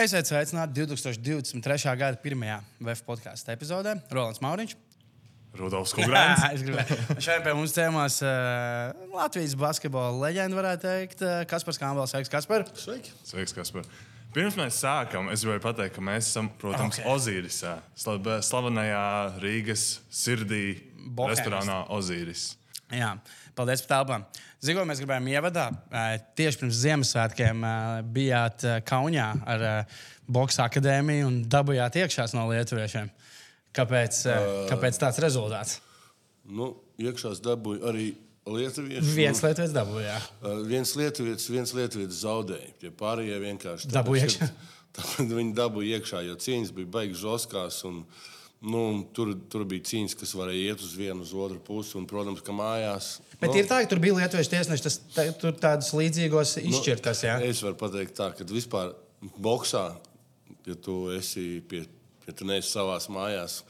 Esiet sveicināti 2023. gada pirmajā VF podkāstu epizodē. Rolands Mauriņš. Rudolfs Kungrāns. Šodien pie mums ciemos uh, Latvijas basketbola leģenda, varētu teikt, uh, Kaspars Kāmbals. Sveiks, Kaspar! Sveiki! Sveiks, Kaspar. Pirms mēs sākam, es gribēju pateikt, ka mēs esam, protams, Ok. okay. Ozīrisā, sla- slavenajā Rīgas sirdī, Bohēmas. restorānā Ozīris. Jā, paldies par telpām. Zinu, ko mēs gribējām ievadā. Uh, tieši pirms Ziemassvētkiem uh, bijāt uh, Kaunijā ar uh, Boxa akadēmiju un dabūjāt iekšās no lietuviešiem. Kāpēc, uh, kāpēc tāds rezultāts? Nu, iekšā dabūju arī lietuviešu. Viens nu, lietuvietis dabūja. uh, viens lietuvietis, viens lietuvietis zaudēja. Tie pārējie vienkārši Dabūja iekšā? Tāpēc viņi dabūja iekšā, jo cīņas bija beigas žoskās. Un, nu, tur, tur bija cīņas, kas varēja iet uz vienu, uz otru pusi. Un, protams, ka mājās. Bet nu, ir tā, ka tur bija lietuviešu tiesneši, tas tā, tur tādus līdzīgos izšķirtas. Jā. Es varu pateikt, tā, ka vispār boxā, ja tu esi pie, ja tu neesi savās mājās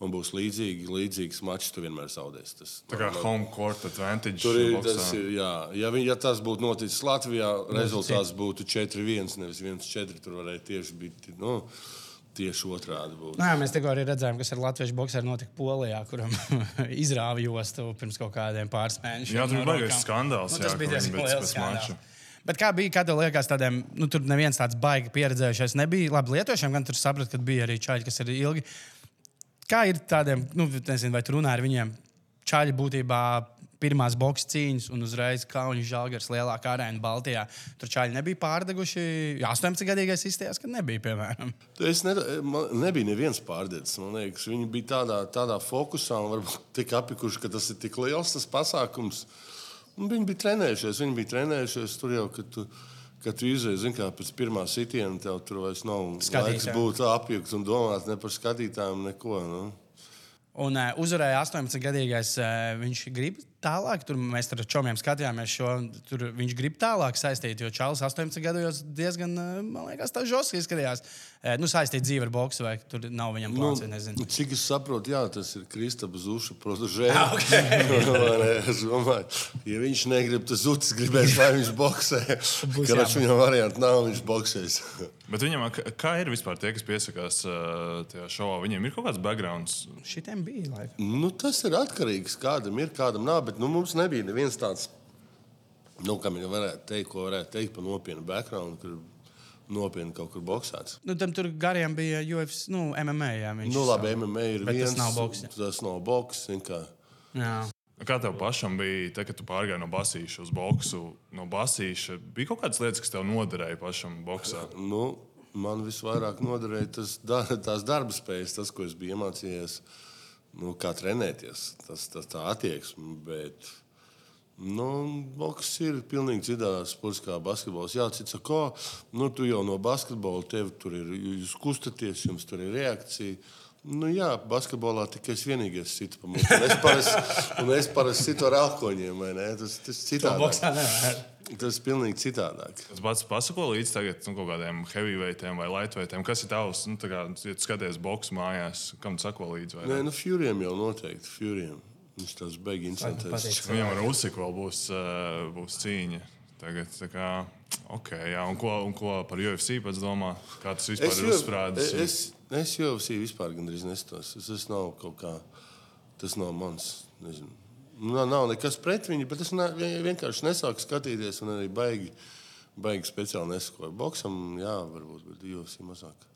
un būs līdzīgi, līdzīgs mačs, tu vienmēr zaudēsi. Tas, Tā kā home court advantage. Tur ir boksā. tas, ir, jā. Ja, vi- ja tas būtu noticis Latvijā, rezultāts būtu 4-1, nevis 1-4. Tur varēja tieši būt nu, tieši otrādi. Būt. Nē, mēs tikko arī redzējām, kas ar Latvijas boxeru notika Polijā, kuram izrāva jostu pirms kaut kādiem pāris mēnešiem. Jā, tur bija baigais skandāls, Nu, tas jā, bija ka viņi diezgan bija liels skandāls. Bet kā bija, kad liekas, tādiem, nu, tur neviens tāds baigi pieredzējušais nebija. Labi, lietošiem gan tur saprat, ka bija arī čaļi, kas ir ilgi. Kā ir tādiem, nu, nezinu, vai tur runā ar viņiem? Čaļi būtībā pirmās boxe cīņas un uzreiz Kaunis Žalgars lielākā arēna Baltijā. Tur čaļi nebija pārdeguši. Jā, 18 gadīgais izstājās, ka nebija, piemēram. Es ne, man nebija neviens pārdedzis. Man liekas, viņi bija tādā, tādā fokusā un varbūt tik apikuši, ka tas ir tik liels tas pasākums. Un viņi bija trenējušies, viņi bija trenējušies tur jau, tu, kad tu izēji, zini, kā pēc pirmā sitiena tev tur vairs nav Skatītājiem. laiks būt apjukts un domāt ne par skatītājiem, neko. Nu. Un uh, uzvarēja 18 gadīgais. Uh, viņš grib tālāk, tur mēs ar čomiem skatījāmies šo. Tur viņš grib tālāk saistīt, jo Čālijs 18 gados diezgan, uh, man liekas, tā žoski izskatījās. Uh, nu, saistīt dzīvi ar boksu, vai tur nav viņam plāns, vai nezinu. cik es saprotu, jā, tas ir Kristaps Zuša protožē. Ah, es domāju, ja viņš negrib, tas Zutis gribēs, lai viņš boxē. Jābūt. viņam variantu nav, viņš boxēs. Bet viņam, kā ir vispār tie, kas piesakās uh, tajā šovā? Viņiem ir kaut kāds backgrounds. Šitiem bija laikam. Nu, tas ir atkarīgs. Kādam ir, kādam nav. Bet nu, mums nebija neviens tāds, nu, kam jau varētu teikt, ko varētu teikt par nopietnu background, kur nopietni kaut kur boxēts. Nu, tam tur gariem bija UFC, nu, MMA. Jā, viņš Nu, labi, savu- MMA ir Bet tas viens. nav boks. Tas nav boks. kā. Tev pašam bija, te, kad tu pārgāji no basīša uz boksu? No basīša bija kaut kādas lietas, kas tev noderēja pašam boxā. Nu, man visvairāk noderēja tas, tās darba spējas, tas, ko es biju iemācījies, nu, kā trenēties. Tas, tas tā attieksme. Bet, nu, boks ir pilnīgi citādāks sports kā basketbols. Jā, cits ko nu, tu jau no basketbola tev tur ir, jūs kustaties, jums tur ir reakcija. Nu, jā, basketbolā tikai es vienīgais situ pa mums. Un es parasti, situ ar alkoņiem, vai ne? Tas, tas ir Tas ir pilnīgi citādāk. Es pats pasako līdzi tagad, nu, kaut kādiem heavyweightiem vai lightweightiem. Kas ir tavs? Nu, tā kā, ja tu skaties boxu mājās, kam tu sako līdzi? Nē, nu, Furijam jau noteikti. Furijam. Viņš tas beigas interesants. Viņam ar Usiku vēl būs, uh, būs cīņa. Tagad, tā kā, ok, jā, un ko, un ko par UFC pats domā? Kā tas vispār Es, ir uzsprādzis? es, es esmu vispār gandrīz nestos. Es, tas nav kaut kā, tas nav mans. Nezinu. Nav, nav nekas pret viņu, bet es ne, vien- vienkārši nesāku skatīties un arī baigi, baigi speciāli nesakoju. Boksam, jā, varbūt, bet UFC mazāk.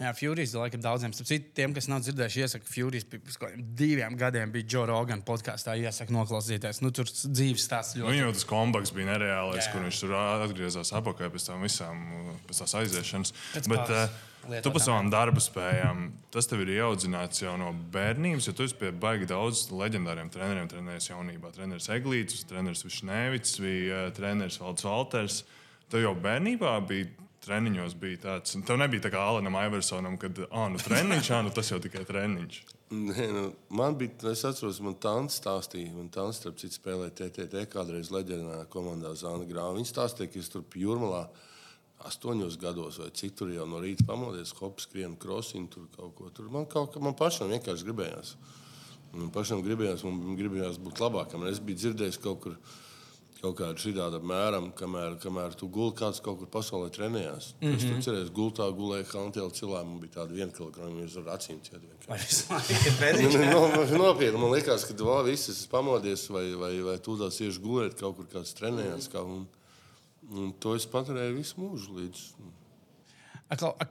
Jā, Furijas laikam daudziem. Citu, tiem, kas nav dzirdējuši, iesaku Furijas pirms diviem gadiem bija Joe Rogan podkāstā. Iesaka noklausīties. Nu, tur dzīves stāsts Nu, ļoti. Viņam jau tas kombaks bija nereālais, Jā. kur viņš tur atgriezās atpakaļ pēc tam visām, pēc tās aiziešanas. Pēc Bet pāris lietotām, tu par savām darba spējām, tas tev ir ieaudzināts jau no bērnības, jo tu esi pie baigi daudz leģendāriem treneriem trenējies jaunībā. Treneris Eglīts, treneris Višnēvits, bija uh, treneris Valds Valters. Tev jau bērnībā bija treniņos bija tāds. un Tev nebija tā kā Alanam Iversonam, kad ah, nu, treniņš, ah, nu, tas jau tikai treniņš. Nē, nu, man bija, es atceros, man tāds stāstīja, un tāds, starp citu, spēlēja TTT kādreiz leģendārā komandā Zāna Grāva. Viņš stāstīja, ka es tur pie Jurmalā astoņos gados vai cik tur jau no rīta pamodies, hops, skrienu, krosiņu, tur kaut ko. Tur man kaut kā man pašam vienkārši gribējās. Man pašam gribējās, man gribējās būt labākam. Es biju dzirdējis kaut kur, kaut kāda šāda apmēram, kamēr, kamēr tu guli kāds kaut kur pasaulē trenējās. Mm -hmm. Es tur cerēju, gultā gulēju Hantēlu cilvēku, man bija tāda viena kilograma, jūs ar acīm ciet. no, nopietni, man liekas, ka vēl viss es pamodies vai, vai, vai tūdās iešu gulēt kaut kur kāds trenējās. Kā, un, un to es paturēju visu mūžu līdz.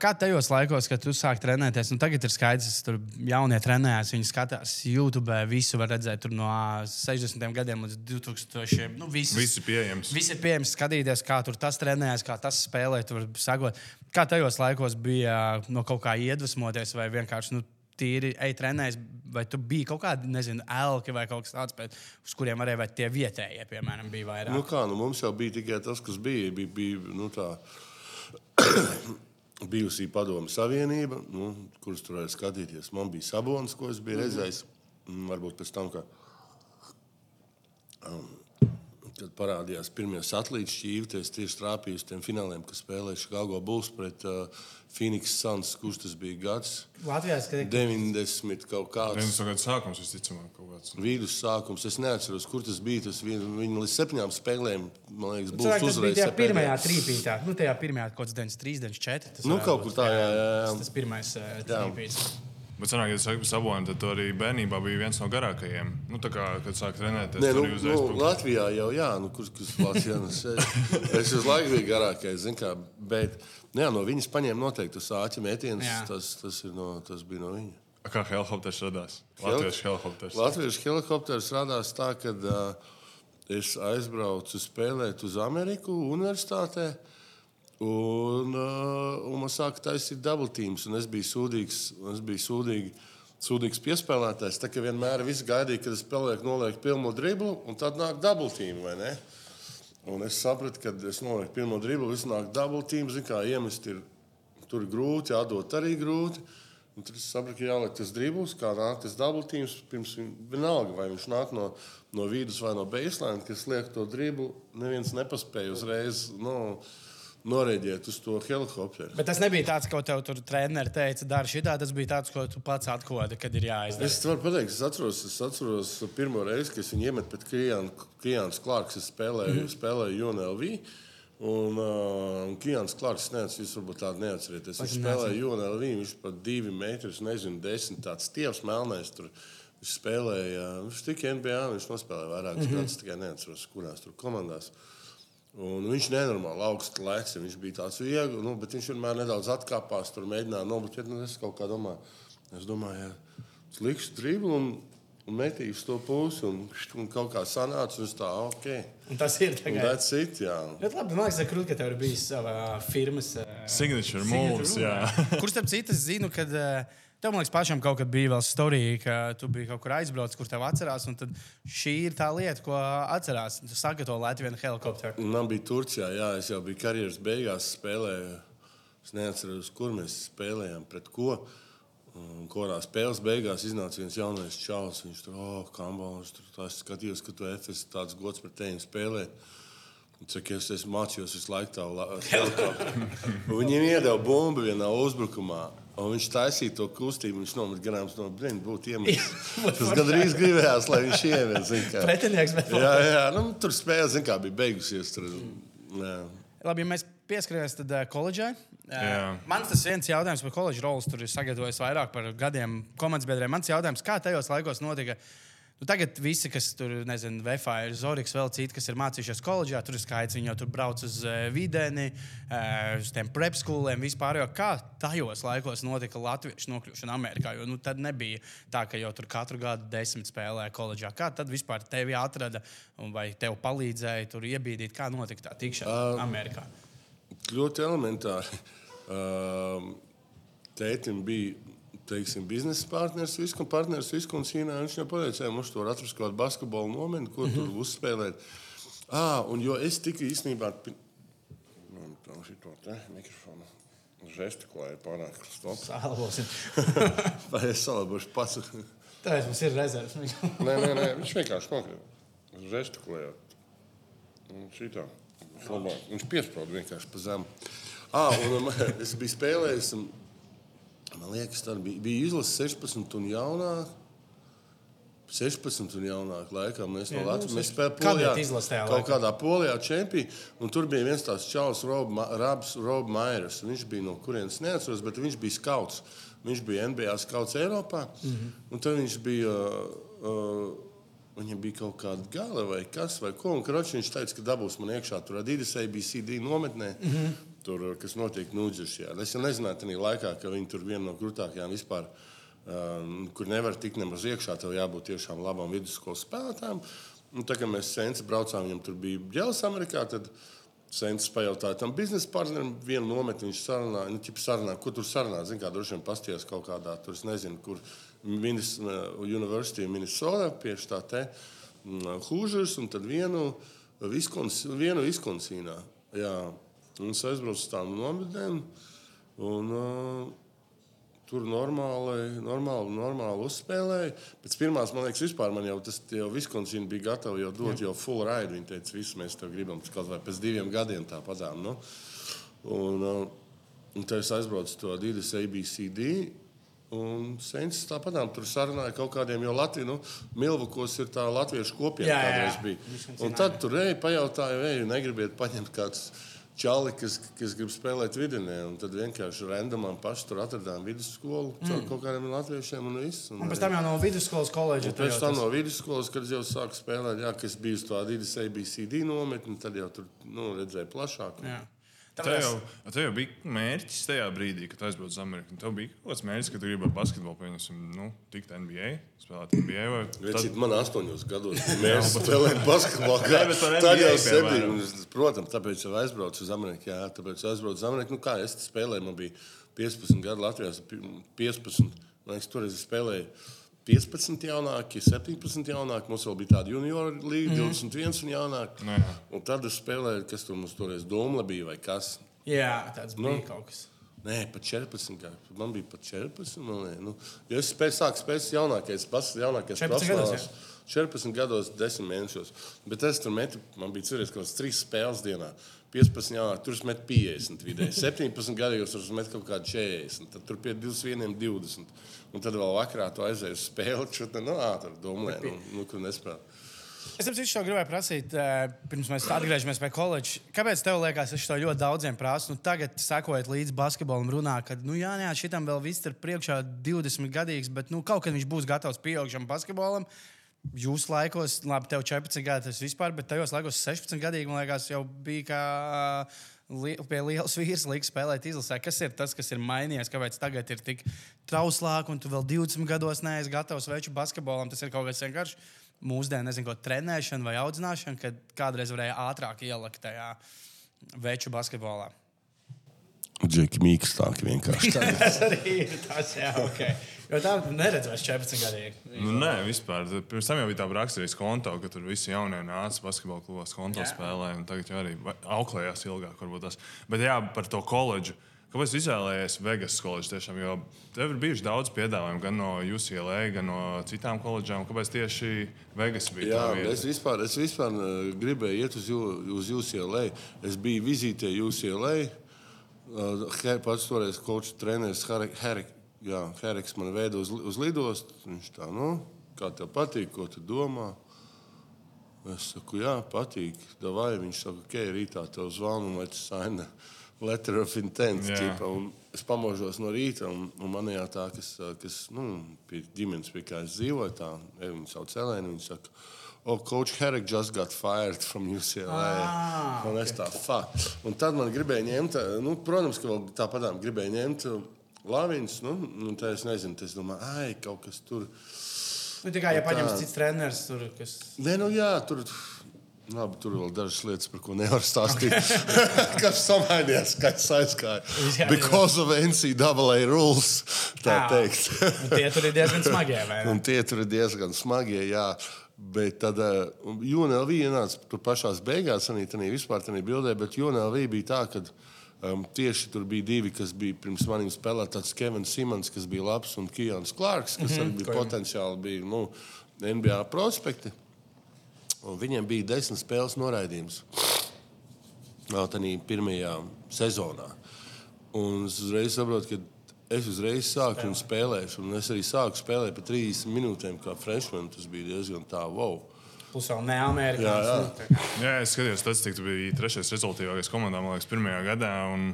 Kā tajos laikos, kad tu sāki trenēties, nu tagad ir skaidrs, ka tur jaunie trenējās, viņi skatās YouTube, visu var redzēt no 60 gadiem līdz 2000. Nu, visus, viss ir pieejams. Viss ir pieejams, skatīties, kā tur tas trenējas, kā tas spēlē, tur sagot. Kā tajos laikos bija no kaut kā iedvesmoties vai vienkārši. Nu, tīri ej, trenējies, vai tu biji kaut kādi, nezinu, elki vai kaut kas tāds, bet, uz kuriem varēja, vai tie vietējie, piemēram, bija vairāk? Nu kā, nu mums jau bija tikai tas, kas bija. bija, bija nu tā, bijusī padomu savienība, nu, kuras tur varēja skatīties. Man bija sabonis, ko es biju mm -hmm. redzējis. Varbūt pēc tam, kad um, Kad parādījās pirmie satelīti šķīvi, es tieši trāpīju uz tiem fināliem, kas spēlēja Chicago Bulls pret uh, Phoenix Suns. Kurš tas bija gads? Latvijā skatījās. 90 kaut kāds. 90 gadu sākums, visticamāk, kaut kāds. Vidus sākums. Es neatceros, kur tas bija. Tas viņa, viņa līdz septiņām spēlēm, man liekas, būs uzvarējis. Tā pirmajā trīpītā, nu tajā pirmajā kaut kāds 93, 94. Nu, kaut kur tā, jā, jā. jā. Tas, tas pirmais uh, trīpīts. Bet, sanāk, ja tas ir sabojājis, tad tu arī bērnībā bija viens no garākajiem. Nu, kā, kad sāk trenēties, Nē, nu, nu, nu, Latvijā jau, jā, nu, kurš kas Latvijā nu, es uz laiku biju garākais, zin kā, bet nu, jā, no viņas paņēma noteikti tas āķa mētiens, tas, tas, no, tas bija no viņa. Kā helikopters radās? Latviešu helikopters. Latviešu helikopters radās tā, ka uh, es aizbraucu spēlēt uz Ameriku universitātē. Un, un man sāka taisīt dubultīmus, un es biju sūdīgs. Es biju sūdīgi, sūdīgs piespēlētājs. Tā kā vienmēr viss gaidīja, kad es spēlēju, nolieku pirmo driblu, un tad nāk ne? Un es sapratu, ka es nolieku pirmo driblu, viss nāk dubultīmu, zinu, kā iemest ir, tur ir grūti, atdot arī grūti. Un tad es sapratu, ka jāliek tas dribls, kā nāk tas dubultīms, pirms vienalga, vai viņš nāk no, no vidus vai no baseline, kas liek to driblu, neviens nepaspēja uzreiz. Nu, no, norēģēt uz to helikopteru. Bet tas nebija tāds, ko tev tur treniņš teica, dari šitā. Tas bija tāds, ko tu pats atkodi, kad ir jāizdara. Es varu pateikt, es atceros, es atceros pirmo reizi, kad viņi iemet pret Kijānu Klārku. Es spēlēju, mm spēlēju UNLV. Un, uh, un Kijāns Klārks, nezinu, jūs varbūt tādu neatcerieties. Viņš spēlēja UNLV, viņš pat divi metrus, nezinu, desmit tāds tievs melnais. Tur. Viņš spēlēja, viņš tika NBA, viņš nospēlēja vairākus mm -hmm. gadus, tikai neatceros, kurās tur komandās. Uh, Un viņš nenormāli augsts lēks, viņš bija tāds viegls, nu, bet viņš vienmēr nedaudz atkāpās, tur mēģināja nobloķēt. Nu, es kaut kā domāju, es domāju, ja es likšu driblu un, un metīšu to pusi, un, un kaut kā sanāca, un tā, ok. Un tas ir tagad. Tas ir, jā. Bet labi, man liekas, krūt, ka tev ir bijis sava firmas. Uh, signature moves, jā. Kurš tam citas zinu, kad. Uh, Tev, man liekas, pašam kaut kad bija vēl storija, ka tu biji kaut kur aizbraucis, kur tev atcerās. Šī ir tā lieta, ko atcerās. Tu sagatavo Latvijas helikopteru. Man bija Turcijā, jā, es jau biju karjeras beigās, spēlēju. Es neatceros, kur mēs spēlējām, pret ko. Un kurā spēles beigās iznāca viens jaunais čalis. Viņš tur, oh, kambals, tur skatījos, ka tu esi tāds gods pret tevi spēlēt. Cik es, es mācījos visu laiku tādu helikopteru. Viņiem iedeva bumbu vienā uzbrukumā. Un viņš taisīja to kustību, viņš nometa garām no brīvības, būtu iemetis. Tas gandrīz gribējās, lai viņš iemet. Pretinieks, bet jā, jā, nu, tur spēle, zin, kā bija beigusies. Tur, jā. Labi, ja mēs pieskaramies tad uh, koledžai. Uh, man tas viens jautājums par koledžu rolas, tur ir sagatavojis vairāk par gadiem komandas biedriem. Mans jautājums, kā tajos laikos notika? Uh, Nu, tagad visi, kas tur, nezinu, VFā ir Zorigs, vēl citi, kas ir mācījušies koledžā, tur ir skaits, viņi jau tur brauc uz uh, videni, uh, uz tiem prep skoliem, vispār. Jo kā tajos laikos notika latviešu nokļūšana Amerikā? Jo nu, tad nebija tā, ka jau tur katru gadu desmit spēlēja koledžā. Kā tad vispār tevi atrada vai tev palīdzēja tur iebīdīt, kā notika tā tikšana uh, Amerikā? Ļoti elementāri. Uh, tētim bija teiksim, biznesa partneris, viskam partneris, viskam cīnā. Viņš jau pateica, mums tur atrast kaut kādu basketbolu nometni, ko mm -hmm. tur uzspēlēt. Ah, un jo es tikai īstenībā tā šito te mikrofonu žestikulēju pārāk stop. Sālosim. Vai es salabošu pats? Tā es mums ir rezerves. nē, nē, nē, viņš vienkārši nokrīt. Žestikulējot. Šitā. Labāk. Viņš piesprāda vienkārši pa zemu. Ah, un es biju spēlējis. Un, Man liekas, tā bija, bija izlase 16 un jaunāk. 16 un jaunāk laikā. Mēs no Jā, nu, Latvijas mēs spēlējām Polijā. izlasē Kaut laikā? kādā polijā čempionā. Un tur bija viens tāds čalis, Rob Ma- Rabs, Rob Maiers. Viņš bija no kurienes neatceros, bet viņš bija skauts. Viņš bija NBA skauts Eiropā. Mm -hmm. Un tad viņš bija. Uh, Viņam bija kaut kāda gala vai kas, vai ko. Un kroči, viņš teica, ka dabūs man iekšā tur Adidas ABCD nometnē, mm -hmm. Tur, kas notiek Nūdžeršajā. Es jau nezināju, tajā laikā, ka viņi tur viena no grūtākajām vispār, uh, kur nevar tikt nemaz iekšā, tev jābūt tiešām labam vidusskolas spēlētājam. Un tā kā mēs senci braucām, viņam tur bija ģēlis Amerikā, senci pajautāja tam biznesa partnerim, vienu nometni viņš sarunāja, nu, ķip sarunāja, ko tur sarunāja, zin kā, droši vien pasties kaut kādā, tur es nezinu, kur Minis, University Minnesota, pie tā te Hūžers, un tad vienu, Viskons, vienu Viskonsīnā. Jā, un es aizbraucu uz tām nometnēm, un uh, tur normāli, normāli, normāli uzspēlēja. Pēc pirmās, man liekas, vispār man jau tas jau Viskonsīna bija gatava jau dot jau full ride. Viņi teica, visu mēs tev gribam, kaut vai pēc diviem gadiem tā padām. Nu? Un, uh, un tad es aizbraucu to Adidas ABCD. Un Sēnes tāpat tur sarunāja kaut kādiem, jo Latvijas nu, milvakos ir tā latviešu kopiena Jā, jā, jā. kādreiz bija. Un tad tur ej, pajautāja, vai negribiet paņemt kāds čali, kas, kas grib spēlēt vidienē. Un tad vienkārši randomā paši tur atradām vidusskolu mm. caur kaut kādiem latviešiem un viss. Un Un pēc tam jau no vidusskolas koledža. Un Pēc tam no vidusskolas, kad jau sāku spēlēt, jā, kas bija uz to Adidas ABCD nometni, tad jau tur nu, redzēju plašāk. Jā. Tev jau, tev jau bija mērķis tajā brīdī, kad aizbraucu uz Ameriku. Tev bija kaut kāds mērķis, ka tu gribi ar basketbolu, pieņemsim, nu, tikt NBA, spēlēt NBA. Vai... Tad... Man astoņos gados mēs spēlējām basketbolu. Nē, bet par Tad jau NBA, septiņi. es- Protams, tāpēc jau aizbraucu uz Ameriku. Jā, tāpēc aizbraucu uz Ameriku. Nu, kā es te spēlēju, man bija 15 gadi Latvijā. pi- 15. Man liekas, tur es spēlēju 15 jaunāki, 17 jaunāki. Mums vēl bija tāda junior līnija, mm. 21 un jaunāki. Nu, jā. Un tad es spēlēju, kas tur mums toreiz Doma bija vai kas. jā, tāds Nu. bija kaut kas. Nē, pat 14. Gadu. Man bija pat 14. Man nu, jo es spēju sākt spēlēt jaunākais, pats jaunākais 14 gados, profesionāls. 14 gados, 10 mēnešos. Bet es tur metu, man bija cerējis, ka tas 3 spēles dienā. 15 jaunāk, tur es metu 50 vidēji. 17 gados tur es metu kaut kādu 40. Tad tur pie 21, 20. Un tad vēl vakarā tu aizēji uz spēli. Nu, tur domāju, nu, nu, kur nespēlēju. Es tam citu gribēju prasīt, pirms mēs atgriežamies pie koledžas. Kāpēc tev liekas, es to ļoti daudziem prasu? Nu, tagad, sekojot līdzi basketbolam, runā, ka, nu, jā, jā, šitam vēl viss ir priekšā 20 gadīgs, bet nu, kaut kad viņš būs gatavs pieaugušam basketbolam. Jūsu laikos, labi, tev 14 gadi tas vispār, bet tajos laikos 16 gadīgi, man liekas, jau bija kā li pie lielas vīras līnijas spēlēt izlasē. Kas ir tas, kas ir mainījies? Kāpēc tagad ir tik trauslāk, un tu vēl 20 gados neesi gatavs veču basketbolam? Tas ir kaut kas vienkārši mūsdienu, nezinu, ko trenēšana vai audzināšana, kad kādreiz varēja ātrāk ielikt tajā veču basketbolā. Džeki mīkstāk vienkārši. tas arī ir tas, jā, ok. Jo tā neredz vairs 14 gadīgi. Nu, nē, vispār. Pirms tam jau bija tā raksturīga konta, ka tur visi jaunie nāca basketbola klubos, spēlēja. un Tagad jau arī auklējās ilgāk, varbūt tas. Bet jā, par to koledžu. Kāpēc izvēlējies Vegas koledžu? Tiešām, jo tev ir bijuši daudz piedāvājumu gan no UCLA, gan no citām koledžām. Kāpēc tieši Vegas bija Jā, es vispār, es vispār uh, gribēju iet uz, uz UCLA. Es biju vizītē UCLA. He- pats toreiz kočs treneris Heriks man veda uz, uz lidostu. Viņš tā, nu, kā tev patīk, ko tu domā? Es saku, jā, patīk. Davai. Viņš saka, ok, rītā tev zvanu, vai tu saini letter of intent. Jā. Ķipa, es pamožos no rīta, un, un man jā, tā, kas, kas nu, pie ģimenes, pie kā es dzīvoju, tā, viņa sauc Elēnu, viņa saka, oh, Coach Herrick just got fired from UCLA. Ah, un es tā, fuck. Un tad man gribēja ņemt, nu, protams, ka vēl tāpatām gribēja ņemt Lavins, nu, un tā es nezinu, tas domāju, ai, kaut kas tur. Nu, tikai, ja Tā. paņems cits treneris, tur, kas. Nē, nu jā, tur. Labi, tur vēl dažas lietas, par ko nevar stāstīt. Kas samainījās, kas aizgāja? Because of NCAA rules, tā Jā. teikt. Tie tur ir diezgan smagi, vai ne? Un tie tur ir diezgan smagi. Jā. Bet tad uh, UNLV ienāca pašā beigās, arī tādā vispār tādā bildē, bet UNLV bija tā, ka um, tieši tur bija divi, kas bija pirms maniem spēlēt, tāds Kevins Simons, kas bija labs, un Kijans Klārks, kas mm -hmm, arī bija ko jau- potenciāli bija, nu, NBA prospekti. Un viņiem bija desmit spēles noraidījums tādā pirmajā sezonā. Un es uzreiz saprotu, ka es uzreiz sāku un spēlēšu. Un es arī sāku spēlēt par 30 minūtēm, kā freshman. Tas bija diezgan tā, wow. Plus vēl ne Amerikāņu. Jā, jā. Jā, es skatījos, tas biji trešais rezultātīvākais komandā, man liekas, pirmajā gadā. Un,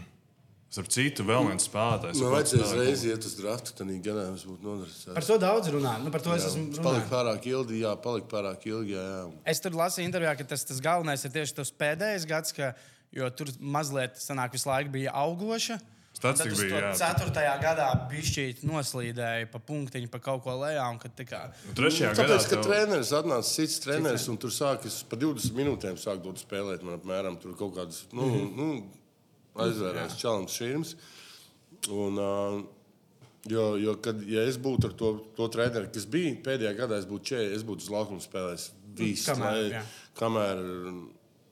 starp citu, vēl viens spēlētājs. Man vajadzēja uzreiz iet uz draftu, tad gadā es būtu nodarbojies. Par to daudz runā. Nu, par to es esmu palika pārāk ilgi, jā, palika pārāk ilgi. Jā, jā. Es tur lasīju intervijā, ka tas, tas galvenais ir tieši tas pēdējais gads, ka, jo tur mazliet sanāk, visu laiku bija augoša. Statistika bija, jā. Ceturtajā gadā bišķīt noslīdēja pa punktiņu, pa kaut ko lejā. un kad tā kā- Un Trešajā Nu, gadā Tāpēc, ka tev- treneris atnāca cits treneris, un tur sākas pa 20 minūtēm sāk dot spēlēt. Man apmēram tur kaut kādas nu, Mhm. nu, aizvērās čalams šīms. Un, uh, jo, jo, kad ja es būtu ar to, to treneru, kas bija pēdējā gadā, es būtu čē, es būtu uz laukuma spēlējis visu, kamēr, lai- jā. kamēr,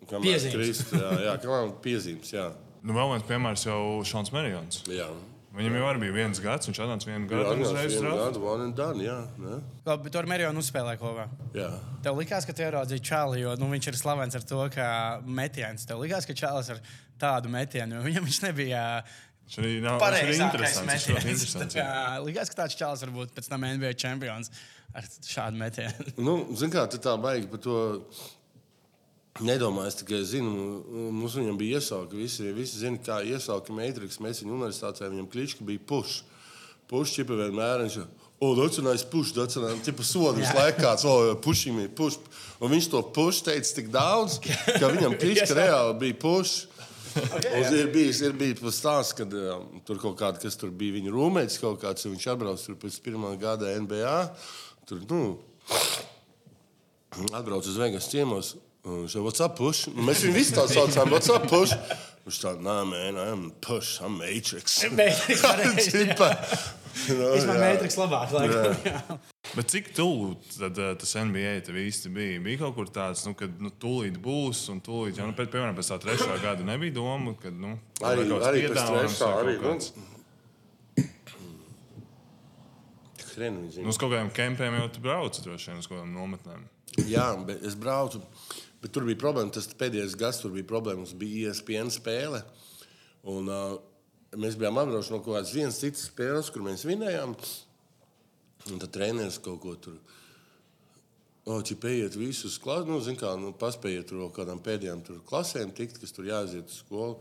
kamēr krist, jā, jā, kamēr piezīmes. Jā, Nu, vēl viens piemērs jau Šāns Merijons. jā. Viņam jau bija viens gads, viņš atnāca vienu Jā, gadu atnāca uzreiz gadu, one and done, jā, ne? Labi, bet tur Mērijā uzspēlēja kopā. jā. Tev likās, ka tu ieraudzīji Čāli, jo nu, viņš ir slavens ar to, ka metiens. Tev likās, ka Čālis ar tādu metienu, jo viņam viņš nebija Viņš arī nav pareizākais metiens. interesants. Tā kā Likās, ka tāds Čālis var būt pēc tam NBA čempions ar šādu metienu. Nu, Ziniet, kā tā baigi par to nedomā. Es tikai zinu, mums viņam bija iesauka. Visi, visi zina, kā iesauka Matrix. Mēs viņu universitātē viņam klička bija puš. Puš čipa vienmēr. Viņš, O, that's a nice tipa laiku kāds, o, pushing me, push. Un viņš to push teica tik daudz, ka viņam klička reāli bija push. Okay, ir bijis, ir bijis stāsts, kad um, tur kaut kāda, kas tur bija viņa rūmēts, kaut kāds, viņš atbrauc tur pēc pirmā gada NBA. Tur, nu, atbrauc uz Vegas ciemos. Un Viņš jau WhatsApp push. Un Mēs viņu visi tā saucām, WhatsApp push. Viņš tā, nā, man, I'm push, I'm Matrix. Matrix jā. Nu, Vispār jā. Matrix labāk. laikam, jā. Bet cik tuvu tad, uh, tas NBA tev īsti bija? Bija kaut kur tāds, nu, kad nu, tūlīt būs, un tūlīt, jau, nu, pēc, piemēram, pēc tā trešā gada nebija doma, ka, nu, Arī, arī pēc trešā. Arī, kaut kāds- nu. Nu, uz kaut kādiem kempiem jau tu brauc, droši vien, uz kaut kādām nometnēm. Jā, bet es braucu. Bet tur bija problēma. Tas pēdējais gads tur bija problēma. Mums bija ESPN spēle. Un, uh, mēs bijām apbraukuši no kaut kādas vienas citas spēles, kur mēs vinējām. Un tad treneris kaut ko tur. O, ķipējiet visus klases, nu, zin kā, nu, paspējiet tur vēl kādām pēdējām tur klasēm tikt, kas tur jāaiziet uz skolu.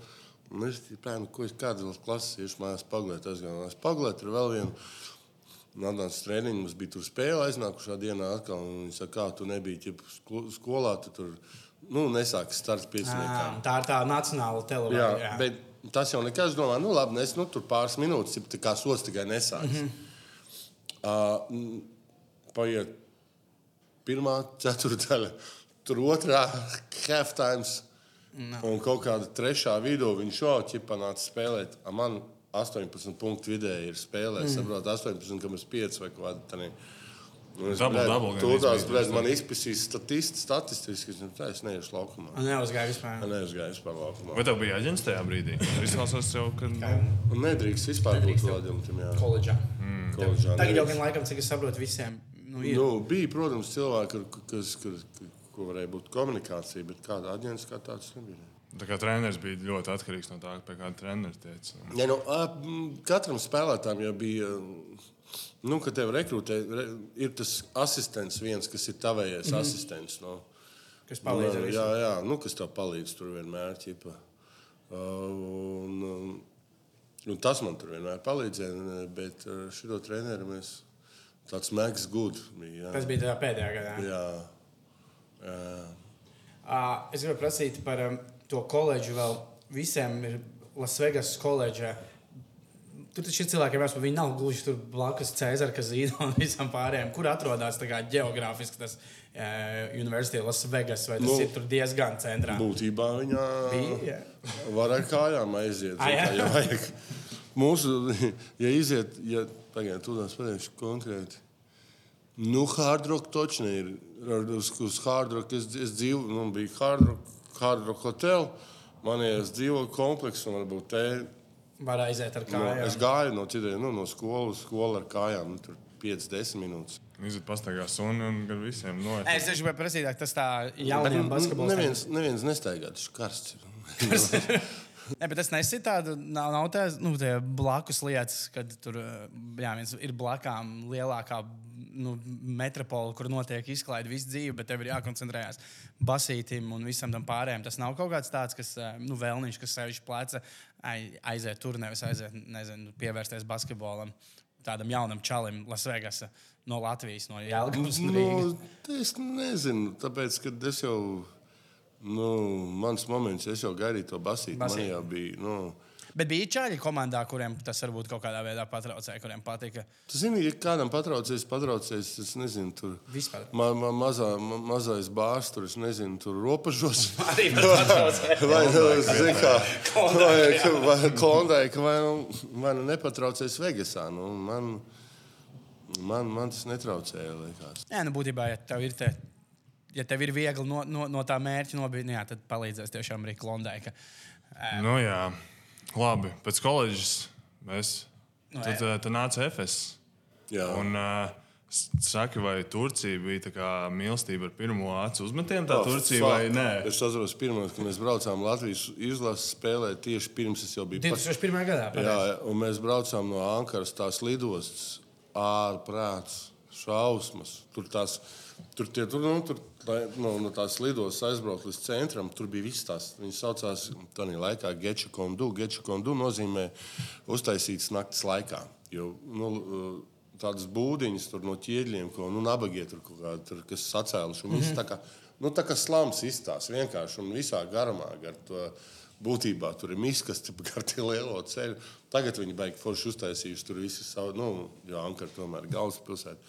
Un es domāju, ko es vēl klases iešu mājās pagulēt. Es gāju mājās pagulēt, tur vēl vienu. Nāc, treniņš mums bija tur spēle aiznākušā dienā atkal. un Viņi saka, kā tu nebija sko- skolā, tu tur nu, nesāki starts pieciniekām. Ā, Tā ir tā nacionāla Jā, televīzija. jā. bet tas jau nekas domā, nu labi, es nu, tur pāris minūtes, ja tā kā sots tikai nesāks. Mm -hmm. uh, paiet pirmā ceturdaļa, tur otrā half times. No. Un kaut kāda trešā vidū viņš jau ķipanāca spēlēt. A man 18 punktu vidēji ir spēlē. Es saprotu, 18, kam ir 5 vai kaut kāda tāda. Izbeidz, bļed, man izpēsīs statisti, statistiski, es tā es neiešu laukumā. Un neuzgāja vispār. Es neuzgāju vispār laukumā. Vai tev bija aģents tajā brīdī? Izklausās jau, ka. Nu, Un nedrīkst vispār būt Nedrīkst jau. tādam tam jā. Koledžā. Koledžā Tagad jau gan laikam, cik es saprotu, visiem nu, ir. Nu, bija, protams, cilvēki, ar- kas, kas, ko varēja būt komunikācija, bet kāda aģents kā tāds nebija. Tā kā treneris bija ļoti atkarīgs no tā, pie kāda treneris teica. Ja, nu, katram spēlētājam jau bija, nu, kad tev rekrutē, re, ir tas asistents viens, kas ir tavējais mm -hmm. asistents. No. Kas palīdz ar Nu, jā, jā, nu, kas tev palīdz tur vienmēr. Ķipa. Uh, un, um, un tas man tur vienmēr palīdzēja, bet šo treneru mēs tāds Max Good bija. Tas Jā, bija tajā pēdējā gadā. jā, jā. Uh, es gribēju prasīt par um, to koledžu. Vēl visiem ir Lasvegas koledža. Tur taču ir cilvēki, kas viņi nav gluži tur blakus Cēzara kazīna un visam pārējiem. Kur atrodas geogrāfiski tas uh, Universitāte Lasvegas, vai tas Nu, ir tur diezgan centrā? Būtībā viņā Bija, jā. var ar kājām aiziet. Ah, jā? ja vajag. Mūsu, ja iziet, ja pagaidiet, tu tās pateikšu konkrēti. Nu, hard rock točni ir. Uz, uz hard rock es, es dzīvoju, nu, bija hard rock, hard rock hotel. Man ir es dzīvoju komplekss un varbūt te. Var aiziet ar No, kājām. es gāju no citiem, nu, no skolas uz skolu ar kājām. Nu, tur 5-10 minūtes. Iziet pastaigā sunu un gar visiem noiet. Es tieši gribēju prasīt, tas tā nu, basketbolistiem. neviens, neviens nestaigā, tas ir karsts. ir. Ne, bet tas nesita tādu, nav, nav tās nu, blakus lietas, kad tur jā, viens ir blakām lielākā nu, metropola, kur notiek izklaide visu dzīvi, bet tev ir jākoncentrējas basītim un visam tam pārējiem. Tas nav kaut kāds tāds, kas nu, vēlniņš, kas sevišķi pleca, aiziet tur, nevis aiziet, nezinu, pievērsties basketbolam. Tādam jaunam čalim, Lasvegasam, no Latvijas, no Jālgavas. Nu, es nezinu, tāpēc, ka es jau Nu, mans moments, es jau gaidīju to basīti. Man jau bija. Nu, Bet bija čāļi komandā, kuriem tas varbūt kaut kādā veidā patraucēja, kuriem patika. Tu zini, ja kādam patraucēs, patraucēs, es nezinu, tur vispār. Ma, ma, mazā, ma, mazais bārs, tur es nezinu, tur robežos. Arī vai, zini, kā, vai, vai vai, nu, nu nepatraucēs Vegasā. Nu, man, man, man tas netraucēja, liekas. Jā, nu būtībā, ja tev ir te ja tev ir viegli no, no, no tā mērķa nobīdīt, nu, jā, tad palīdzēs tiešām arī Klondai. Ka, um, nu, jā, labi. Pēc koledžas mēs nu, tad, tad nāca FS. Jā. Un, uh, Saki, vai Turcija bija tā mīlestība ar pirmo acu uzmetienu? Tā oh, Turcija fakt. vai nē? Es atceros, pirmā, kad mēs braucām Latvijas izlases spēlē, tieši pirms es jau biju 2001. gadā. Pareiz. Jā, un mēs braucām no Ankaras tās lidostas ārprāts, šausmas. Tur tās, tur tie, tur, nu, tur Lai, no, no tās lidostas aizbraukt līdz centram, tur bija viss tās. Viņas saucās tādā laikā Geča kondu. Geča kondu nozīmē uztaisīts naktas laikā. Jo, nu, tādas būdiņas no ķieģeļiem, ko nu, nabagie tur kaut kādi, tur, kas sacēluši. Mm -hmm. tā, kā, nu, tā kā slams izstāsta vienkārši un visā garumā. Gar to, būtībā tur ir miskasti gar tie lielo ceļu. Tagad viņi beigās forši uztaisījuši tur visu savu, nu, jo Ankara tomēr ir galvaspilsēta.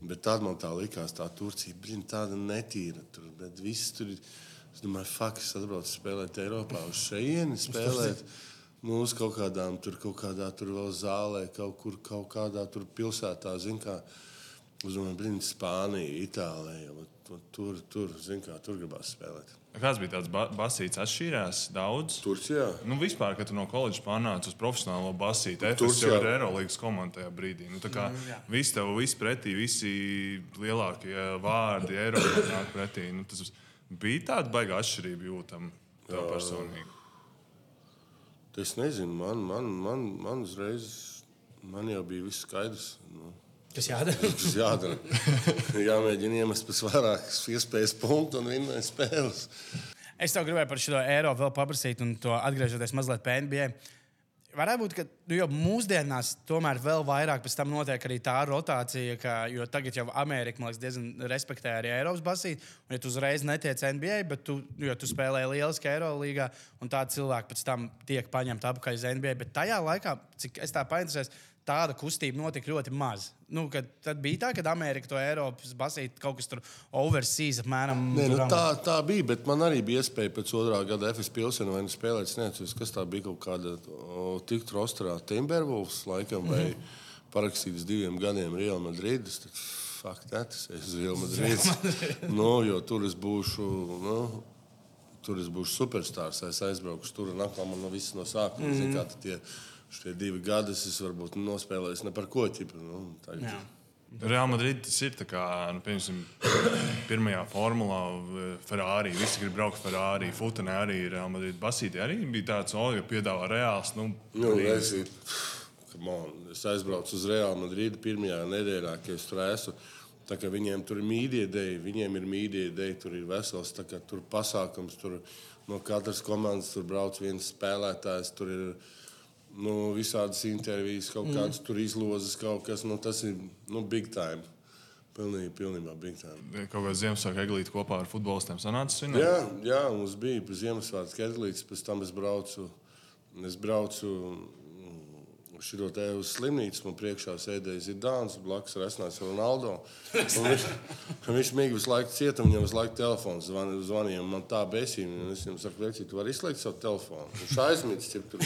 Bet tad man tā likās, tā Turcija bija tāda netīra. Tur, bet viss tur ir. Es domāju, fuck, es atbraucu spēlēt Eiropā uz šejieni, spēlēt. Nu, uz kaut kādām tur, kaut kādā tur vēl zālē, kaut kur, kaut kādā tur pilsētā, zin kā, uz domāju, Spānija, Itālija. Tur, tur, zin kā, tur gribās spēlēt. Kāds bija tāds ba basīts? Atšķīrās daudz. Turcijā. Nu, vispār, kad tu no koledžas pārnāci uz profesionālo basīti, tas jau ir Eirolandes komanda tajā brīdī. Nu, kā, mm, visi tev viss pretī, visi lielākie vārdi Eirolandā nāk pretī. Nu, tas bija tāda baigā atšķirība jūtama tev personīgi. Es nezinu, man, man, man, man uzreiz man jau bija viss skaidrs. Nu. Kas jādara? Tas jādara. Jāmēģina iemest pēc vairākas iespējas punktu un vinnēt spēles. Es tev gribēju par šo eiro vēl paprasīt, un to atgriežoties mazliet pie NBA. Varētu būt, ka nu, jau mūsdienās tomēr vēl vairāk notiek arī tā rotācija, ka, jo tagad jau Amerika liekas, diezgan respektē arī Eiropas basīti. Un, ja tu uzreiz netiec NBA, bet tu, jo tu spēlē lieliski Eirolandā, un tādi cilvēki pēc tam tiek paņemti apakaļ uz NBA. Bet tajā laikā, cik es tā painteresējos, tāda kustība notika ļoti maz. Nu, tad bija tā, ka Amerika to Eiropas basīti kaut kas tur overseas apmēram. Nē, nu, tā, tā bija, bet man arī bija iespēja pēc otrā gada FS pilsēnā vai nu spēlēt, es nezinu, kas tā bija kaut kāda tiktu rosterā Timberwolves laikam vai mm -hmm. parakstīts diviem gadiem Real Madrid. Fakt, tas ir Real Madrid. nu, jo tur es būšu. Nu, Tur es būšu superstarps. Es aizbraukšu tur un atkal man no viss no sākuma. Mm -hmm. Zin, mhm šie divi gadi es varbūt nospēlēju ne par ko ķipu. Nu, Real Madrid tas ir kā, nu, piemēram, pirmajā formulā Ferrari. Visi grib braukt Ferrari, Futenē arī ir Real Madrid. Basītī arī bija tāds, oh, ja piedāvā reāls. Nu, nu, es, es aizbraucu uz Real Madrid pirmajā nedēļā, kad es tur esmu. Tā kā viņiem tur ir mīdija ideja, viņiem ir mīdija ideja, tur ir vesels kā, tur pasākums. Tur no katras komandas tur brauc viens spēlētājs. Tur ir nu, visādas intervijas, kaut mm. kādas tur izlozes, kaut kas nu, tas ir nu, big time. Pilnīgi, pilnībā big time. Kaut kā Ziemassvētku eglīte kopā ar futbolistiem sanāca? Jā, jā, mums bija Ziemassvētku eglītes, pēc tam es braucu. Es braucu šo te uz slimnīcu, man priekšā sēdēja Zidāns, blakus resnās Ronaldo. Un viņš, viņš mīgi visu laiku cieta, viņam visu laiku telefons zvan, zvanīja, man tā besīja. Es viņam saku, vecīt, tu vari izslēgt savu telefonu. Viņš aizmīts, cip tur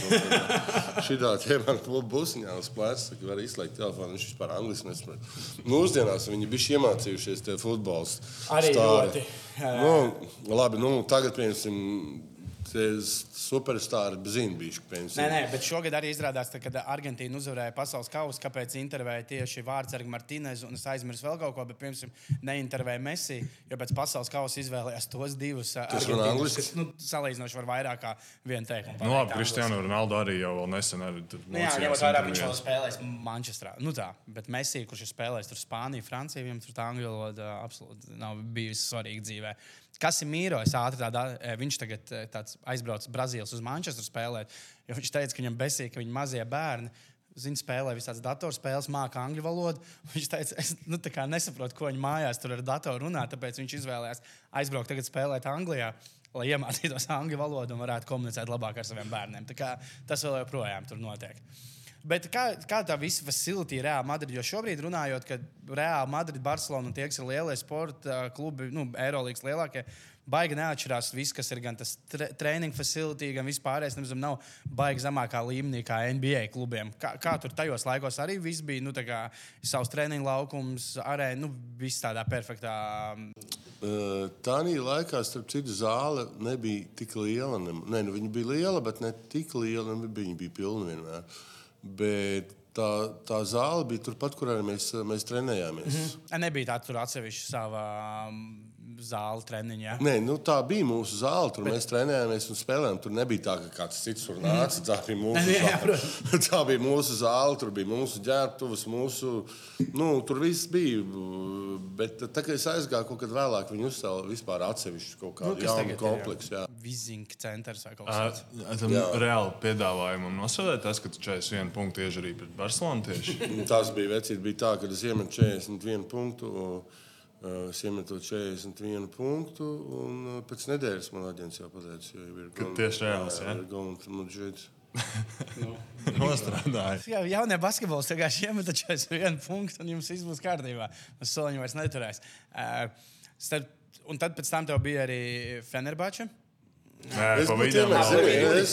šitā ķēmēr busiņā uz plēs, saka, var izslēgt telefonu. Viņš vispār angliski nespēj. Mūsdienās viņi bišķi iemācījušies tie futbols. Arī stāri. ļoti. Nu, labi, nu, tagad, piemēram, superstarri zina, bijuši Nē, nē, bet šogad arī izrādās, ka, kad Argentīna uzvarēja pasaules kausu, kāpēc intervēja tieši Vārtsargu Martīnezu, un es aizmirsu vēl kaut ko, bet, piemēram, neintervēja Messi, jo pēc pasaules kausa izvēlējās tos divus. Kas runā angliski? kas, nu, salīdzinoši var vairāk kā vienu teikumu. Nu, labi, pateikt Kristiānu Ronaldu arī jau vēl nesen arī tur Nu, jā, ņemot vērā, viņš intervijās. spēlēs Manchesterā. Nu tā, bet Messi, kurš ir spēlējis tur Spāniju, Franciju, viņam tur tā angļu valoda absolūti nav bijusi svarīga dzīvē. Kas ir eh, viņš tagad tāds aizbraucis Brazīlijas uz Manchesteru spēlēt, viņš teica, ka viņam besīk, ka viņa mazie bērni. Zini, spēlē visādas datorspēles, māca angļu valodu. Viņš teica, es nu, nesaprotu, ko viņi mājās tur ar datoru runā, tāpēc viņš izvēlējās aizbraukt tagad spēlēt Anglijā, lai iemācītos angļu valodu un varētu komunicēt labāk ar saviem bērniem. Tas vēl joprojām tur notiek. Bet kā, kā tā visa facility ir Reāla Madrid? Jo šobrīd runājot, ka Reāla Madrid, Barcelona un tie, kas ir lielie sporta klubi, nu, Eirolandes lielākie, baigi neatšķirās. Viss, kas ir gan tas tre training facility, gan vispārējais, nemaz nav baigi zemākā līmenī kā NBA klubiem. Kā, kā tur tajos laikos arī viss bija, nu, tā kā savs treniņu laukums, arēna, nu, viss tādā perfektā. Tā laikā, starp citu, zāle nebija tik liela. Ne, nu, viņa bija liela, bet ne tik liela. Viņa bija pilna vienmēr. Bet tā, tā zāle bija turpat, kur arī mēs, mēs trenējāmies. Mm -hmm. Nebija tāda atsevišķa sava um, zāle treniņa. Nē, nu, tā bija mūsu zāle. Tur bet... mēs trenējāmies un spēlējām. Tur nebija tā, ka kāds cits tur nāca. Tā bija mūsu Jā, jā, zāle. tā bija mūsu zāle, tur bija mūsu ģērbtuves, mūsu. Nu, tur viss bija. Bet tā kā es aizgāju, kaut kad vēlāk viņi uzcēla vispār atsevišķu kaut kādu Nu, nu, jaunu kompleksu. Jā. Vizink centrs vai kaut kas tāds. Tam Jā. reāli piedāvājumam nosodīt tas, ka tu 41 punktu tieši arī pret Barcelonu tieši. Un Tas bija vecīt, bija tā, ka es iemetu 41 punktu. uh, Es iemetu 41 punktu, un pēc nedēļas man aģents jau pateica, ka ir tieši reāls, jā? Gauns Madžids. Nostrādāja. Jā, jaunie basketbolisti vienkārši iemet 41 punktu, un jums viss būs kārtībā. Uz soliņa vairs neturēs. Uh, starp, un tad pēc tam tev bija arī Fenerbača. Nē, Es būtu iemetis, es,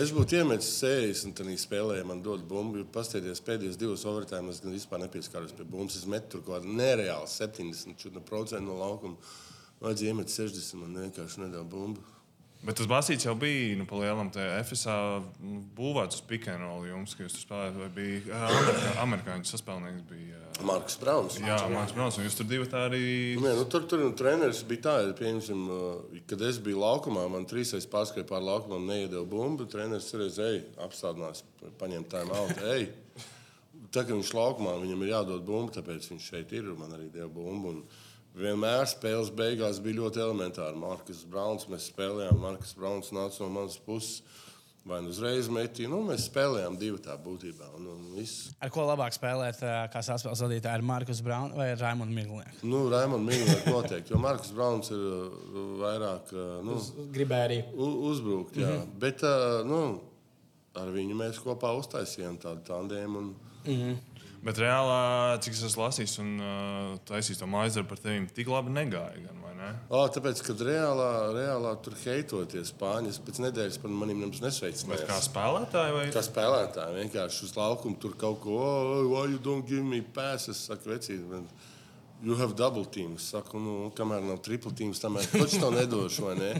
es būtu iemetis 60, un tā spēlē man dod bumbu. Pastāties pēdējos divos overtājumos, gan vispār nepieskāros pie bumbas. Es metu tur kaut kādu nereālu 70% no laukuma. Vajadzēja iemet 60, man vienkārši nedēļa bumbu. Bet tas basīts jau bija nu, pa lielam FSA nu, būvēts uz pikēnolu jums, ka jūs tur spēlējāt. Vai bija Amerikā, amerikāņu saspēlnieks? Bija, Marks Brauns. jā, Mārcis Brauns, un jūs tur divi tā arī. Nē, nu, tur tur nu, treneris bija tā, uh, kad es biju laukumā, man trīsreiz pārskrēja pāri laukumam, neiedeva bumbu. Treneris reiz ej, apstādinās, paņem tā māte, ej. Tā kā viņš laukumā, viņam ir jādod bumba, tāpēc viņš šeit ir un man arī deva bumbu. Un vienmēr spēles beigās bija ļoti elementāri. Markus Brauns, mēs spēlējām, Markus Brauns nāca no manas puses. Vai nu uzreiz metīja, nu mēs spēlējām divu tā būtībā. Un, un viss. Ar ko labāk spēlēt, kā saspēles vadītāji, ar Markus Braunu vai Raimonu Miglnieku? Nu, Raimons Mīlnieks noteikti, jo Markus Brauns ir vairāk nu, Gribēju arī. U- uzbrukt, jā. Mm -hmm. Bet nu, ar viņu mēs kopā uztaisījām tādu tandēmu. Un... Bet reālā, cik es esmu lasījis un uh, taisījis to mājas darbu par tevi, tik labi negāja. Gan, ne? O, tāpēc, kad reālā, reālā tur heitoties spāņus, pēc nedēļas par maniem nemaz Bet kā nesveicinājās. spēlētāji vai Kā spēlētāji vienkārši uz laukuma tur kaut ko, oh, why you don't give me passes, saka vecīt. bet You have double teams. Saku, nu, kamēr nav triple teams, tamēr taču to nedošu. Ne?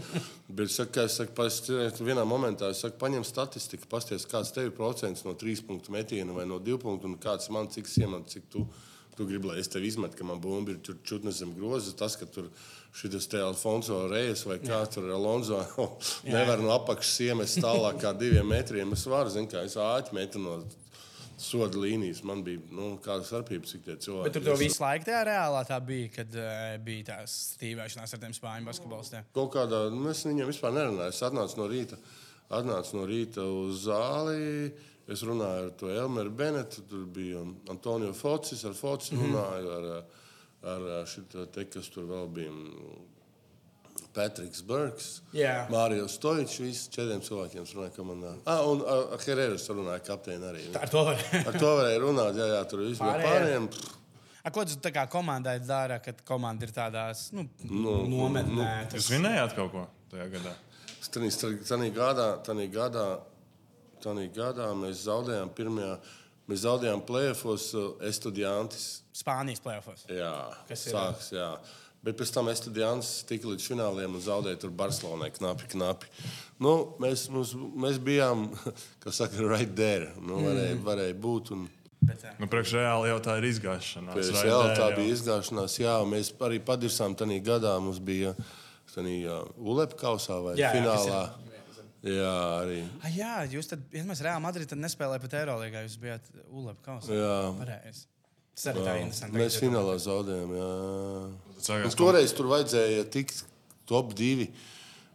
Bet saka, es saku, pasties, vienā momentā es saku, paņem statistiku, pasties, kāds tev ir procents no trīs punktu metiena vai no divu punktu, un kāds man, cik es iemetu, cik tu. Tu gribi, lai es tevi izmetu, ka man bumba ir tur čutne zem groza. Tas, ka tur šis te Alfonso Reis vai kā tur Alonso nevar no apakšas iemest tālāk kā diviem metriem. Es varu, zinu, kā es āķi metu no soda līnijas. Man bija nu, kāda starpība, cik tie cilvēki. Bet tur tev visu laiku tajā reālā tā bija, kad uh, bija tās stīvēšanās ar tiem spāņu basketbolistiem. Kaut kādā, nu, es viņam vispār nerunāju. Es atnācu no rīta, atnācu no rīta uz zāli. Es runāju ar to Elmeru Benetu, tur bija Antonio Focis, ar Foci Mhm. runāju, ar, ar, ar šito te, kas tur vēl bija. Patriks Burks, Jā. Mārijas Stoičs, visi četriem cilvēkiem runāja komandā. Ah, un ar, ar Herēras runāja kapteini arī. Ar to var. Ar to varēja runāt, jā, jā tur vispār Pārējie. pārējiem. A, ko tu tā kā komandai dara, kad komanda ir tādās nu, nometnē? Jūs vinējāt kaut ko tajā gadā? Tanī gadā, tanī gadā, tanī gadā mēs zaudējām pirmajā, mēs zaudējām plēfos Estudiantis. Spānijas plēfos. Jā, Kas ir? sāks, jā. Bet pēc tam Estudijāns tika līdz fināliem un zaudēja tur Barcelonai knapi, knapi. Nu, mēs, mums, mēs bijām, kā saka, right there. Nu, varēja, varēja būt. Un, jā. Nu, priekš reāli jau tā ir izgāšanās. Pēc right jā, there tā jau. bija izgāšanās. Jā, mēs arī padirsām tajā gadā. Mums bija ULEP kausā vai Jā, jā, finālā. Jā, arī. Ah, jā, jūs tad, ja mēs Reāli Madrid nespēlējāt pat Eirolandā, jūs bijāt ULEP kausā. Jā. Pareizi. Tas arī tā interesanti. Mēs finālā zaudējām. Jā. Sākās Un toreiz tur vajadzēja tikt top divi.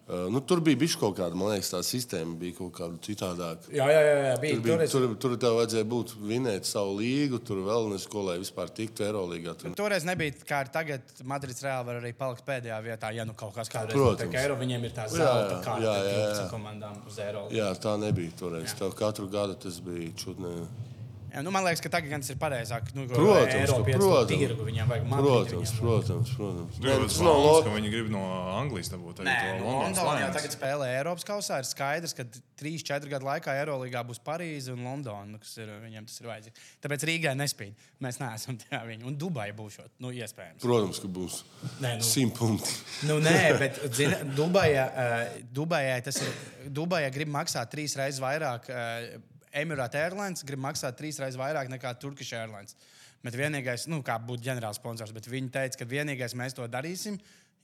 Uh, nu, tur bija bijis kaut kāda, man liekas, tā sistēma bija kaut kāda citādāka. Jā, jā, jā, jā bija. Tur, bija, Toreiz, tur, tur tev vajadzēja būt vinēt savu līgu, tur vēl nesko, lai vispār tiktu Eirolandā. Tur... toreiz nebija kā ar tagad. Madrids Reāli var arī palikt pēdējā vietā, ja nu kaut kas kādreiz Protams. notiek. Eiro viņiem ir tā Jā, zelta jā, kārta, jā, jā, jā. jā. komandām uz Eiro. Jā, tā nebija toreiz. Tev katru gadu tas bija čudni. Jā, nu, man liekas, ka tagad tas ir pareizāk. Nu, Protams, protams. tirgu viņiem vajag Madridi Protams, protams, protams. Nu, Nē, tas nav lo- ka viņi grib no Anglijas dabūt arī Nē, to nu, Londonas jau tagad spēlē Eiropas kausā. Ir skaidrs, ka 3-4 gadu laikā Eirolandā būs Parīze un Londona, kas ir viņiem tas ir vajadzīgs. Tāpēc Rīgai nespīd. Mēs neesam tajā viņa. Un Dubai būs šot, nu, iespējams. Protams, ka būs Nē, nu, simt punkti. Nu, nē, bet zini, Dubajā, uh, Dubajā tas ir. Dubajā grib maksāt trīs reizes vairāk. Uh, Emirāta Airlines grib maksāt trīs reizes vairāk nekā Turkish Airlines. Bet vienīgais, nu, kā būt ģenerāls sponsors, bet viņi teica, ka vienīgais mēs to darīsim,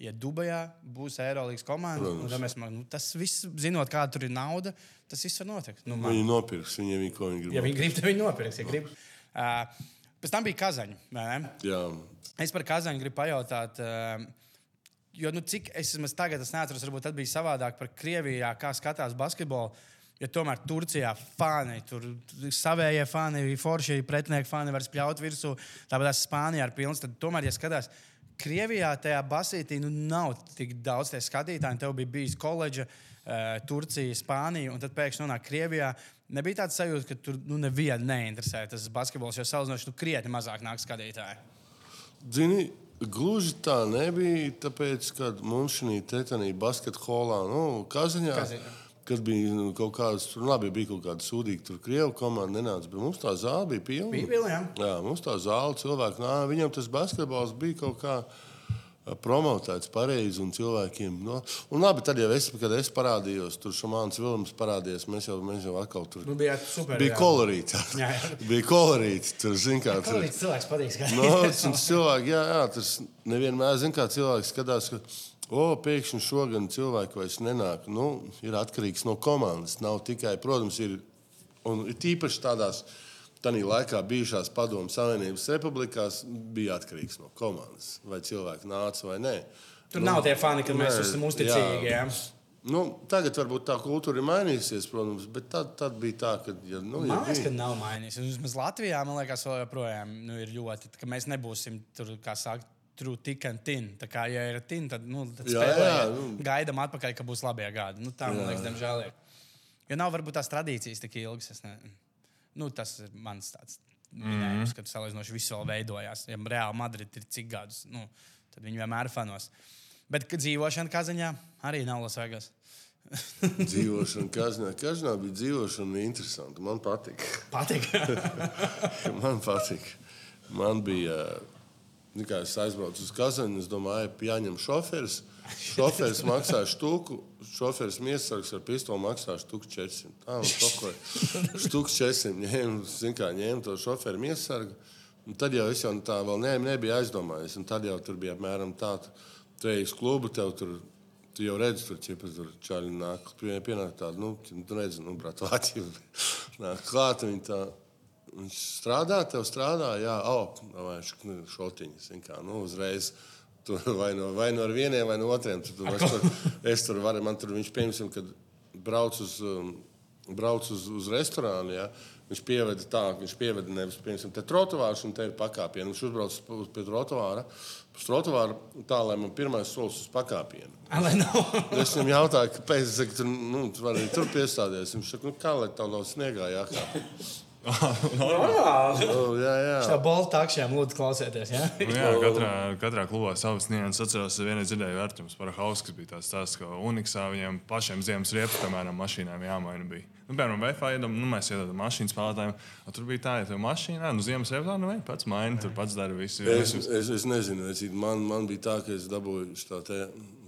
ja Dubajā būs Eirolandes komanda. un tad Mēs, nu, tas viss, zinot, kāda tur ir nauda, tas viss var notikt. Nu, man, Viņi nopirks, viņiem ir ko viņi grib. ja viņi grib, tad viņi nopirks. Ja grib. uh, pēc tam bija Kazaņa. Es par Kazaņu gribu pajautāt, uh, jo nu, cik es esmu tagad, es neatceros, varbūt tad bija savādāk par Krievijā, kā skatās basketbolu. Ja tomēr Turcijā fani, tur savējie fani, forši pretinieki fani var spļaut virsū, tāpat Spānijā ir pilns. Tad tomēr, ja skatās, Krievijā tajā basītī nu, nav tik daudz tie skatītāji. Tev bija bijis koledža, uh, Turcija, Spānija, un tad pēkšņi nonāk Krievijā. Nebija tāds sajūta, ka tur nu, nevienu neinteresē tas basketbols, jo salīdzinoši nu, krietni mazāk nāk skatītāji. Zini, gluži tā nebija. Tāpēc, kad mums šī tetanī basketbolā, nu, Kazaņā, Kazaņā. Kad bija nu, kaut kādas, tur labi bija kaut kāda sūdīga, tur krievu komanda nenāca, bet mums tā zāle bija pilna. Bija pilna, jā. Jā, mums tā zāle cilvēki, nā, viņam tas basketbols bija kaut kā. Promotēts pareizi un cilvēkiem. No, un labi, tad jau es, kad es parādījos, tur šāds vilnis parādījās. Mēs jau, mēs jau atkal tur Nu, bija super. bija kolorīts. Jā, jā. bija kolorīts. Tur, zin, kā, tur, Kolorīts cilvēks patīk. No, tas cilvēki, jā, jā, tas nevienmēr zina, kā cilvēks skatās, ka, o, pēkšņi šogad cilvēki vairs nenāk. Nu, ir atkarīgs no komandas. Nav tikai, protams, ir, ir tīpaši tādās. Tanī laikā bijušās Padomu Savienības republikās bija atkarīgs no komandas. Vai cilvēki nāca vai nē. Tur nav tie fani, ka mēs esam uzticīgi. Jā. Nu, tagad varbūt tā kultūra ir mainījusies, protams, bet tad, tad bija tā, ka. Ja, nu, ja Man liekas, bija- ka nav mainījies. Un Vismaz Latvijā, man liekas, joprojām nu, ir ļoti, ka mēs nebūsim tur, kā saka, true tick and tin. Tā kā, ja ir tin, tad, nu, tad Jā, spēlējiet. jā, nu. gaidām atpakaļ, ka būs labie gadi. Nu, tā, man Jā. liekas, diemžēl ir. Jo nav varbūt tās tradīcijas tik ilgas. ne- Nu, tas ir mans tāds minējums, ka salīdzinoši viss vēl veidojās. Ja reāli Madrid ir cik gadus, nu, tad viņi vienmēr fanos. Bet dzīvošana Kazaņā arī nav Lasvegas. Dzīvošana, Kaznā. Kaznā bija dzīvošana interesanta. Man patika. Patīk. Man patīk. Man bija, nu, kā es aizbraucu uz Kazanu, es domāju, jāņem šoferis. Šoferis maksā štuku, šoferis miesargs ar pistoli maksā štuku 400. Tā, un šokoja. Štuks 400 ņēma, zin kā, ņēma to šoferu miesargu. Un tad jau es jau tā vēl ne, nebiju aizdomājies. Un tad jau tur bija apmēram tā, tu ej uz klubu, tur Tu jau redzi, tur ķipa, tur čāļi nāk, pie- pienāk tāda, nu, tu redzi, nu, brat, vāķi, nāk klāt, viņi tā, viņš strādā, tev strādā, jā, o, vai šotiņas, zin kā, nu, uzreiz, tur vai no, vai no ar vieniem, vai no otriem, tur, tur, es tur, es tur varu, man tur viņš, piemēram, kad brauc uz, um, brauc uz, uz restorānu, jā, viņš pieveda tā, ka viņš pieveda nevis, piemēram, te trotovārs un te ir pakāpienu, viņš uzbrauc uz- pie trotovāra, uz trotovāru tā, lai man pirmais solis uz pakāpienu. Es viņam jautāju, kāpēc tur, nu, tu vari tur piestāties. Viņš saka, nu, kā lai tev nav sniegā jākāp. Normāli. Nu, jā, jā. Tā balta takšiem lūdzu klausieties. Ja? Nu, jā, katrā, katrā klubā savas nianses. Es atceros, vienā dzirdēju vērtības par Hauskas bija tāds stāsts, ka Uniksā viņiem pašiem ziemas riepas, piemēram, mašīnām jāmaina. Bija. Nu, piemēram, Wi-Fi iedam, nu, mēs iedodam mašīnu spēlētājiem. a Tur bija tā, ja tev mašīnā, nu, ziemas riepas, nu, vei, pats maini, tur pats dara visu. Es, visu. es, es nezinu, es, man, man bija tā, ka es dabūju tā te,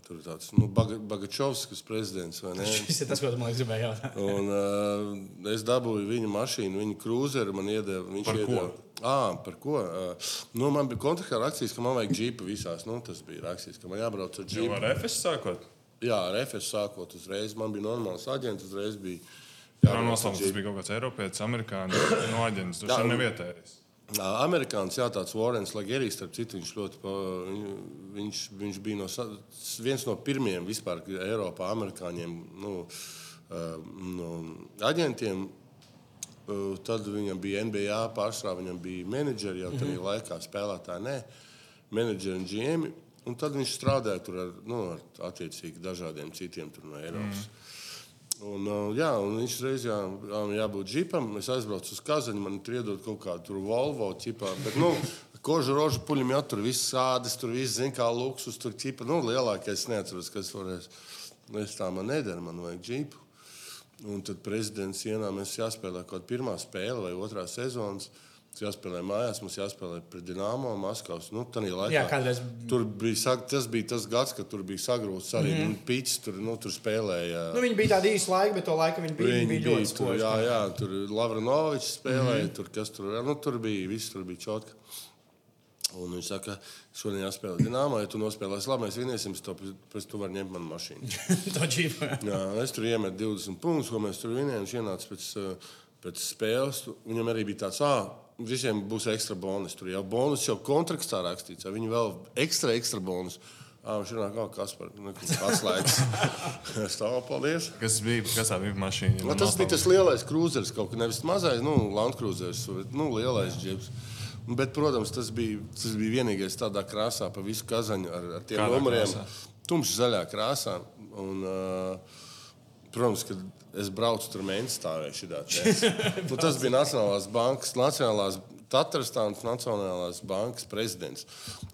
tur tāds, nu, Baga- Bagačovskis prezidents, vai ne? Tas ir tas, ko man gribēji jautāt. Un, uh, es dabūju viņa mašīnu, viņa krūzeru. Man iedeva, viņš Par ko? iedeva, À, par ko? Uh, nu, man bija kontraktā rakstīts, ka man vajag džipu visās. Nu, tas bija rakstīts, ka man jābrauc ar Jau džipu. ar FS sākot. Jā, ar FS sākot uzreiz. Man bija normāls aģents, uzreiz bija. Jā, noslēpums bija kaut kāds Eiropietis, Amerikāņu no aģents. Tur jau nu- nevietējais. Amerikānis, jā, tāds Warrens Lagerijs, starp citu, viņš ļoti, pa, viņ- viņš, viņš bija no, viens no pirmajiem vispār Eiropā amerikāņiem, nu, no aģentiem. Tad viņam bija NBA pārstāvja, viņam bija menedžeri jau tajā laikā, spēlētāji, ne, menedžeri un GM. Un tad viņš strādāja tur ar, nu, ar attiecīgi dažādiem citiem no Eiropas. Mm. Un, jā, un viņš reiz jā, jā, jābūt džipam. Es aizbraucu uz Kazaņu, man tur iedod kaut kādu Volvo ķipā. Bet, nu, kožu rožu puļiem jau tur viss sādas, tur viss zina, kā luksus, tur ķipa. Nu, lielākais neatceros, kas varēs. Nu, es tā man nedara, man vajag džipu. Un tad prezidents ienāk, mēs jāspēlē kaut kāda pirmā spēle vai otrā sezonas. Mums jāspēlē mājās, mums jāspēlē pret Dienāmo Maskavas. Nu, laikā Jā, kādreiz- tur bija, sag- tas bija tas gads, kad tur bija sagrūsts arī mm -hmm. pīcis. Tur, nu, tur spēlēja. Nu, viņi bija tādi īsi laiki, bet to laiku viņi bija, viņi bija ļoti tur, spoži. jā, jā, tur Lavranovičs spēlēja, mm. -hmm. tur kas tur, nu, tur bija, viss tur bija čotka. Un viņš saka, šodien jāspēlē Dienāmā, ja tu nospēlēsi labi, mēs vieniesim, to pēc tam var ņemt manu mašīnu. Jā, es tur iemetu 20 punktus, ko mēs tur vinējām. Viņš ienāca pēc, uh, pēc spēles. Viņam arī bija tāds, ah, visiem būs ekstra bonus. Tur jau bonus jau kontraktā rakstīts, ja viņi vēl ekstra, ekstra bonus. Ah, viņš ir kā kas par atslēgas. es tā, paldies. Kas bija, kas tā bija mašīna? Nu, tas bija tas lielais krūzers, kaut kā nevis mazais, nu, Landkrūzers, bet nu, lielais džips. Bet, protams, tas bija, tas bija vienīgais tādā krāsā, pa visu kazaņu ar, ar tiem Kādā numuriem. Tumšs zaļā krāsā. Un, uh, protams, kad es braucu tur mēnesi stāvēju nu, tas bija Nacionālās bankas, Nacionālās Tatrastānas Nacionālās bankas prezidents.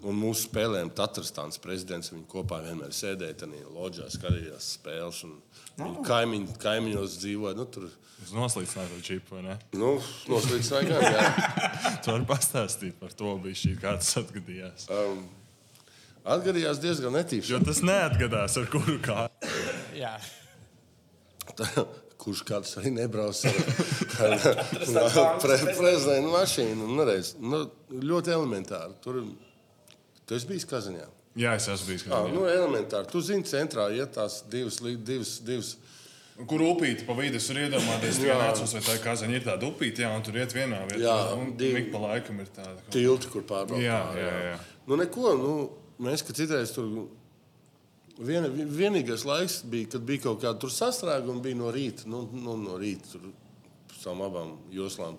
Un mūsu spēlēm Tatrastānas prezidents viņi kopā vienmēr sēdēja tajā loģā, skatījās spēles. un Viņi kaimiņ, kaimiņos dzīvoja. Nu, tur Uz noslīdinātu čipu, vai ne? nu, noslīdināja gan. Jā. Tu vari pastāstīt par to, bija šī kā tas atgadījās. Um, atgadījās diezgan netīši. Jo tas neatgadās ar kuru kā. Jā. Kurš kāds arī nebrauc ar, ar, ar pre, prezidenta mašīnu? Nu, redz, nu, ļoti elementāri. Tur tu esi bijis Kazaņā. Jā, es esmu bijis. Kad, nu, elementāri. Tu zini, centrā ir tās divas, divas, divas Kur upīte pa vidu ir iedomājies, Jā. ka nācos, vai tā kazaņa ir tāda upīte, jā, un tur iet vienā vietā. Jā, un divi. ik pa laikam ir tāda. tilti, kur pārbraukt. Jā, jā, jā. Nu, neko, nu, mēs, kad citreiz tur. Viena, vienīgais laiks bija, kad bija kaut kāda sastrēguma, bija no rīta, nu, nu, no rīta tur savām abām joslām.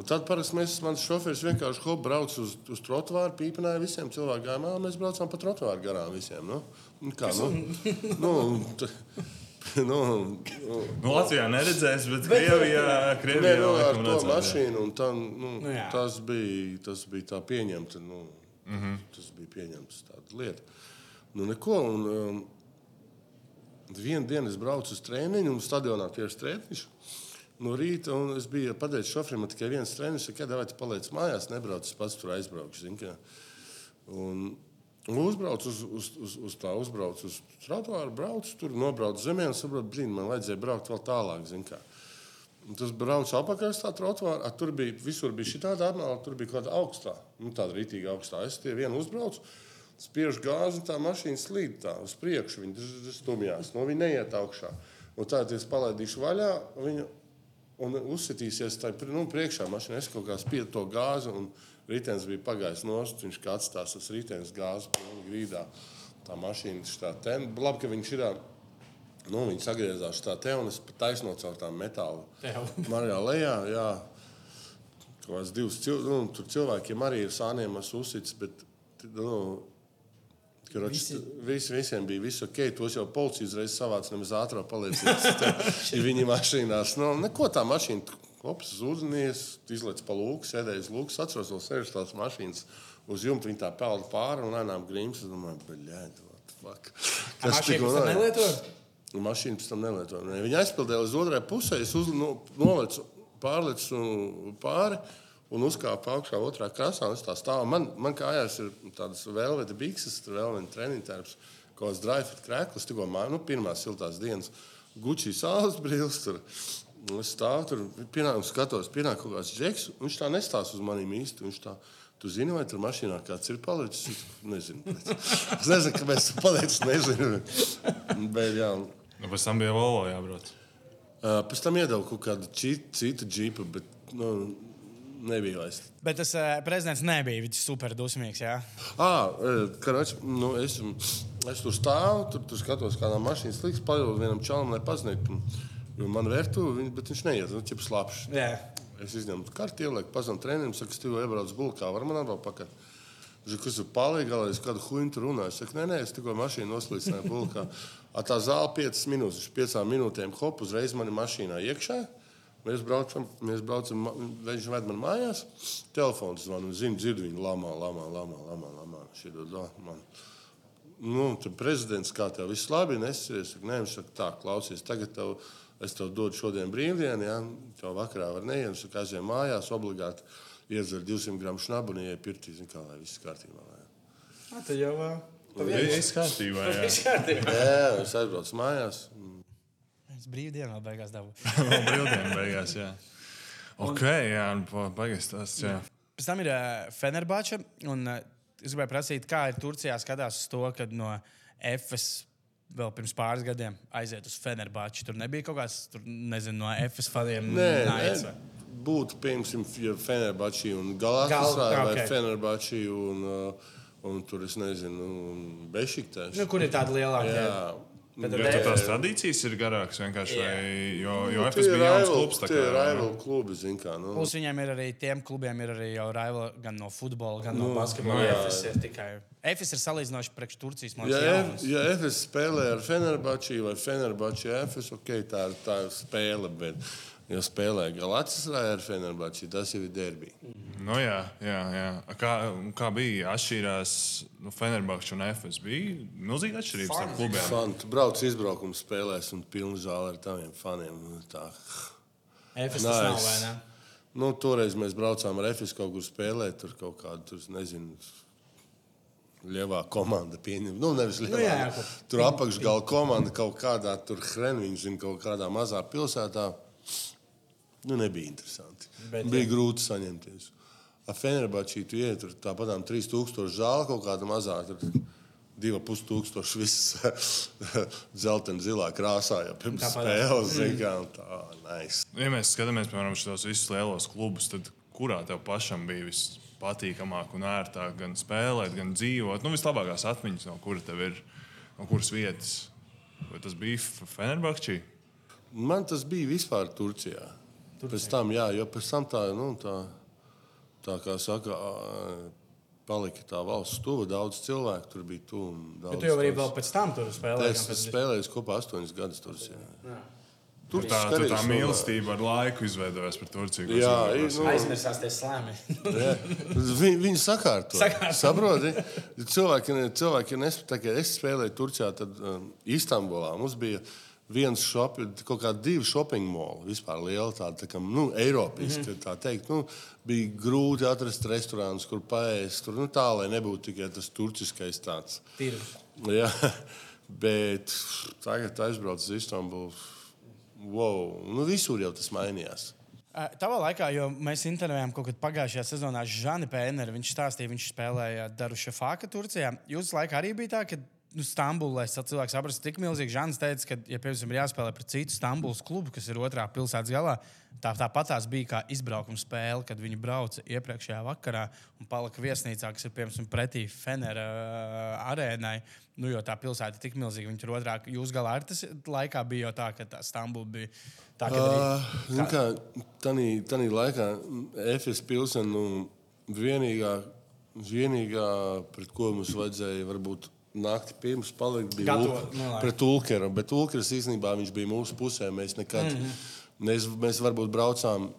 Un tad parasti mēs, mans šoferis vienkārši hop, brauc uz, uz trotuāru, pīpināja visiem cilvēkiem. "Ā, mēs braucām pa trotuāru garām visiem. Nu, Un kā, nu, nu, nu, nu, Nu, Latvijā neredzēs, bet Krievijā, Nē, Krievijā nu, ar to redzēs, jā. mašīnu. un Tā, nu, Nu, tas, bija, tas bija tā pieņemta. Nu, mm Mhm. -hmm. Tas bija pieņemts tāda lieta. Nu, neko, un, um, vienu dienu es braucu uz treniņu, un stadionā tieši treniņš. No rīta es biju pateicis šoferim, man tikai viens treniņš, ka, vai tu paliec mājās, nebrauc, es pats tur aizbraukšu. zini, kā. Un, uzbraucu uz, uz, uz, uz tā, uzbraucu uz trotuāru, braucu tur, nobraucu zemē un saprotu, blīn, man vajadzēja braukt vēl tālāk. zini kā. Tas brauc apakaļ uz tā trotuāra. Tur bija visur bija šī tāda apmēra, tur bija kaut kāda augstā, nu, tāda rītīga augstā. Es tie vienu uzbraucu, spiežu gāzi, tā mašīna slīd tā uz priekšu. Viņa stumjās, no viņa neiet augšā. Un tā es palaidīšu vaļā, viņa un uzsitīsies tā nu, priekšā mašīnā. Es kaut kā spiedu to gāzi, un ritenis bija pagājis nost. Viņš kā atstās tas ritenis gāzi grīdā. Tā mašīna tā ten. Labi, ka viņš ir. Nu, viņi sagriezās tā te, un es taisno caur tām metāla Tev. Marijā lejā. Jā. Kaut kāds divs cil, nu, tur cilvēkiem arī ir sāniem uzsits, bet nu, Karoči, Visi- visi, visiem bija viss ok. Tos jau policija uzreiz savāca, nemaz ātrāk paliecināts. Ir viņi mašīnās. Nu, neko tā mašīna Hops, uznies, izlaiž pa lūku, sēdēju uz lūku, atceros vēl sēžas tās mašīnas uz jumta, viņi tā pelda pāri un lēnām grīmas. Es domāju, beļķēd, what fuck. Kas tam notiek? nelietot? Mašīna pēc tam nelietoja. Ne, Viņa aizpildīja uz otrā pusē, es uz, nu, nolicu, pārlicu pāri un uzkāpu augšā otrā krāsā. es tā stāvu. Man, man kājās ir tādas velveta bikses, tur vēl viena treniņa tērps, kaut kāds drive krēklis, tikko man, nu, pirmās siltās dienas. Gucci saules brīvs tur. Es stāvu tur, pienāk, skatos, pienāk kaut kāds džeks, un viņš tā nestāsta uz maniem īsti. Viņš tā, tu zini, vai tur mašīnā kāds ir palicis? Es nezinu. Es nezinu, kāpēc tu paliec, nezinu. Bet, jā, Nu, pēc tam bija Volvo jābrauc. Uh, Pēc tam iedevu kaut kādu citu, citu džipu, bet nu, nebija vairs. Bet tas uh, prezidents nebija. Viņš super dusmīgs. Jā. Ah, karač, nu, es, es tur stāvu, tur, tur skatos, kādā mašīnā slīgs, pajūtu vienam čalam, lai. Jo man vērtu, viņ, bet viņš neiet, viņš ir slapjš. Jā. Es izņemu karti, ielieku, pazinu treniņu, saku, es tikko iebraucu bulkā, var man atvēl pakaļ. Viņš ir kas lai es kādu huņu tur runāju. Es saku, nē, nē, es tikko mašīnu noslīdināju bulkā. A tā zāle 5 minūtes, viņš 5 minūtēm hop uzreiz manī mašīnā iekšā. Mēs braucam, mēs braucam, viņš ved man mājās, telefons zvanu, zinu, dzirdu viņu lamā, lamā, lamā, lamā, lamā. Šī do, man. Nu, tur prezidents, kā tev viss labi, nesies, nē, viņš saka, tā, klausies, tagad tev, es tev dodu šodien brīvdienu, jā, tev vakarā var neiet, viņš saka, aizjām mājās, obligāti iedzer 200 gramu šnabu un ieiet pirtī, zin kā, lai viss kārtībā. Jā, Tā tad jau. Uh, Viss kārtībā. jā. Viss kārtībā. jā es aizbraucu mājās. Es brīvdienā beigās dabūju. Vēl brīvdienu beigās. Jā. Ok, jā, nu, baigās tas. Jā. Pēc tam ir uh, Fenerbāča. Un, uh, es gribēju prasīt, kā ir Turcijā skatās uz to, kad no FS vēl pirms pāris gadiem aiziet uz Fenerbāču. Tur nebija kaut kāds, tur, nezinu, no FS faniem. Nē, nē, vai- būtu, piemēram, ja Fenerbahčī un Gal- Galatasaray vai ok. Fenerbahčī un, uh, un tur, es nezinu, Bešiktaš. Nu, kur ir tāda lielāka? Jā. Bet Jo tad tur tās tradīcijas ir garākas vienkārši. Jā. Vai, jo jo Nu, FS bija jauns klubs. tā Tie ir kā- rival klubi, zin kā. Nu. Plus viņiem ir arī tiem klubiem, ir arī jau rival gan no futbola, gan no Nu, basketbola. nu jā. FS ir tikai. FS ir salīdzinoši priekš Turcijas Ja, monētas. F, jauns. ja FS spēlē ar Fenerbahčī vai Fenerbahčī FS, ok, tā ir, tā ir spēle, bet ja spēlē Galatasaray ar Fenerbahčī, tas jau ir derbija. Nu, jā, jā, jā. Kā, kā bija atšķirās nu, Fenerbahčs un FS? Bija milzīga atšķirība starp klubiem. Fani, tu brauc izbraukuma spēlēs un pilnu zāli ar taviem faniem. nu, Tā. FS tas nav, vai ne? Nu, toreiz mēs braucām ar FS kaut kur spēlēt, tur kaut kādu, tur, nezinu, lielā komanda pieņem. Nu, nevis lielā. jā, jā, ko- tur apakšgala komanda kaut kādā, tur Hrenvīns, zin, kaut kādā mazā pilsētā. Nu, nebija interesanti. Bet, bija grūti saņemties. Ar Fenerbahčī tu iet, tur tāpatām 3000 zāle kaut kāda mazā. Tur, Divi pustūkstoši viss zeltaini zilā krāsā, jau pirms Tāpat. spēles. un Tā, nice. Ja mēs skatāmies, piemēram, šos visus lielos klubus, tad kurā tev pašam bija vispatīkamāk un ērtāk gan spēlēt, gan dzīvot? Nu, vislabākās atmiņas, no kuras tev ir, no kuras vietas. Vai tas bija Fenerbahčī? Man tas bija vispār Turcijā. Pēc tam, jā, jo pēc tam tā, nu, tā, tā kā saka, palika tā valsts tuva. Daudz cilvēku tur bija tuvu. Bet tu jau arī vēl pēc tam tur spēlēji. Es esmu spēlējis kopā astoņus gadus Turcijā. Tur tā, tur tā mīlestība ar laiku izveidojās par Turciju. Jā, ir, nu, Aizmirsās tie slēmi. Jā. Viņi, viņi sakārto. Saproti? Cilvēki, cilvēki nes, tā, kā es spēlēju Turcijā, tad um, Istanbulā mums bija viens shopping, kaut kādi divi shopping mall, vispār liela tāda, tā kā, nu, Eiropiska, mm -hmm. tā teikt. Nu, bija grūti atrast restorānus, kur paēst, tur, nu, tā, lai nebūtu tikai tas turciskais tāds. Tirgus. Jā, bet tagad aizbraucu uz Istanbulu. Wow, nu, visur jau tas mainījās. Ā, Tavā laikā, jo mēs intervējām kaut kad pagājušajā sezonā Žani Pēneru, viņš stāstīja, viņš spēlēja Daruša Fāka Turcijā. Jūsu laikā arī bija tā, ka nu, Stambulā es cilvēks saprastu, tik milzīgi Žans teica, ka, ja, piemēram, ir jāspēlē pret citu Stambulas klubu, kas ir otrā pilsētas galā, tā tāpatās bija kā izbraukuma spēle, kad viņi brauca iepriekšējā vakarā un palika viesnīcā, kas ir piemēram pretī Fenera ā, arēnai. Nu, jo tā pilsēta ir tik milzīga, viņi tur otrā, jūs galā ar tas laikā bija jau tā, ka tā Stambula bija tā, ka. Uh, zini kā, tanī, tanī laikā FS pilsēta nu, vienīgā, vienīgā, pret ko mums vajadzēja varbūt naktī pirms palikt, bija Gatavo, nu, pret Ulkeru. Bet Ulkers īstenībā viņš bija mūsu pusē. Mēs nekad, mm. -hmm. mēs, mēs varbūt braucām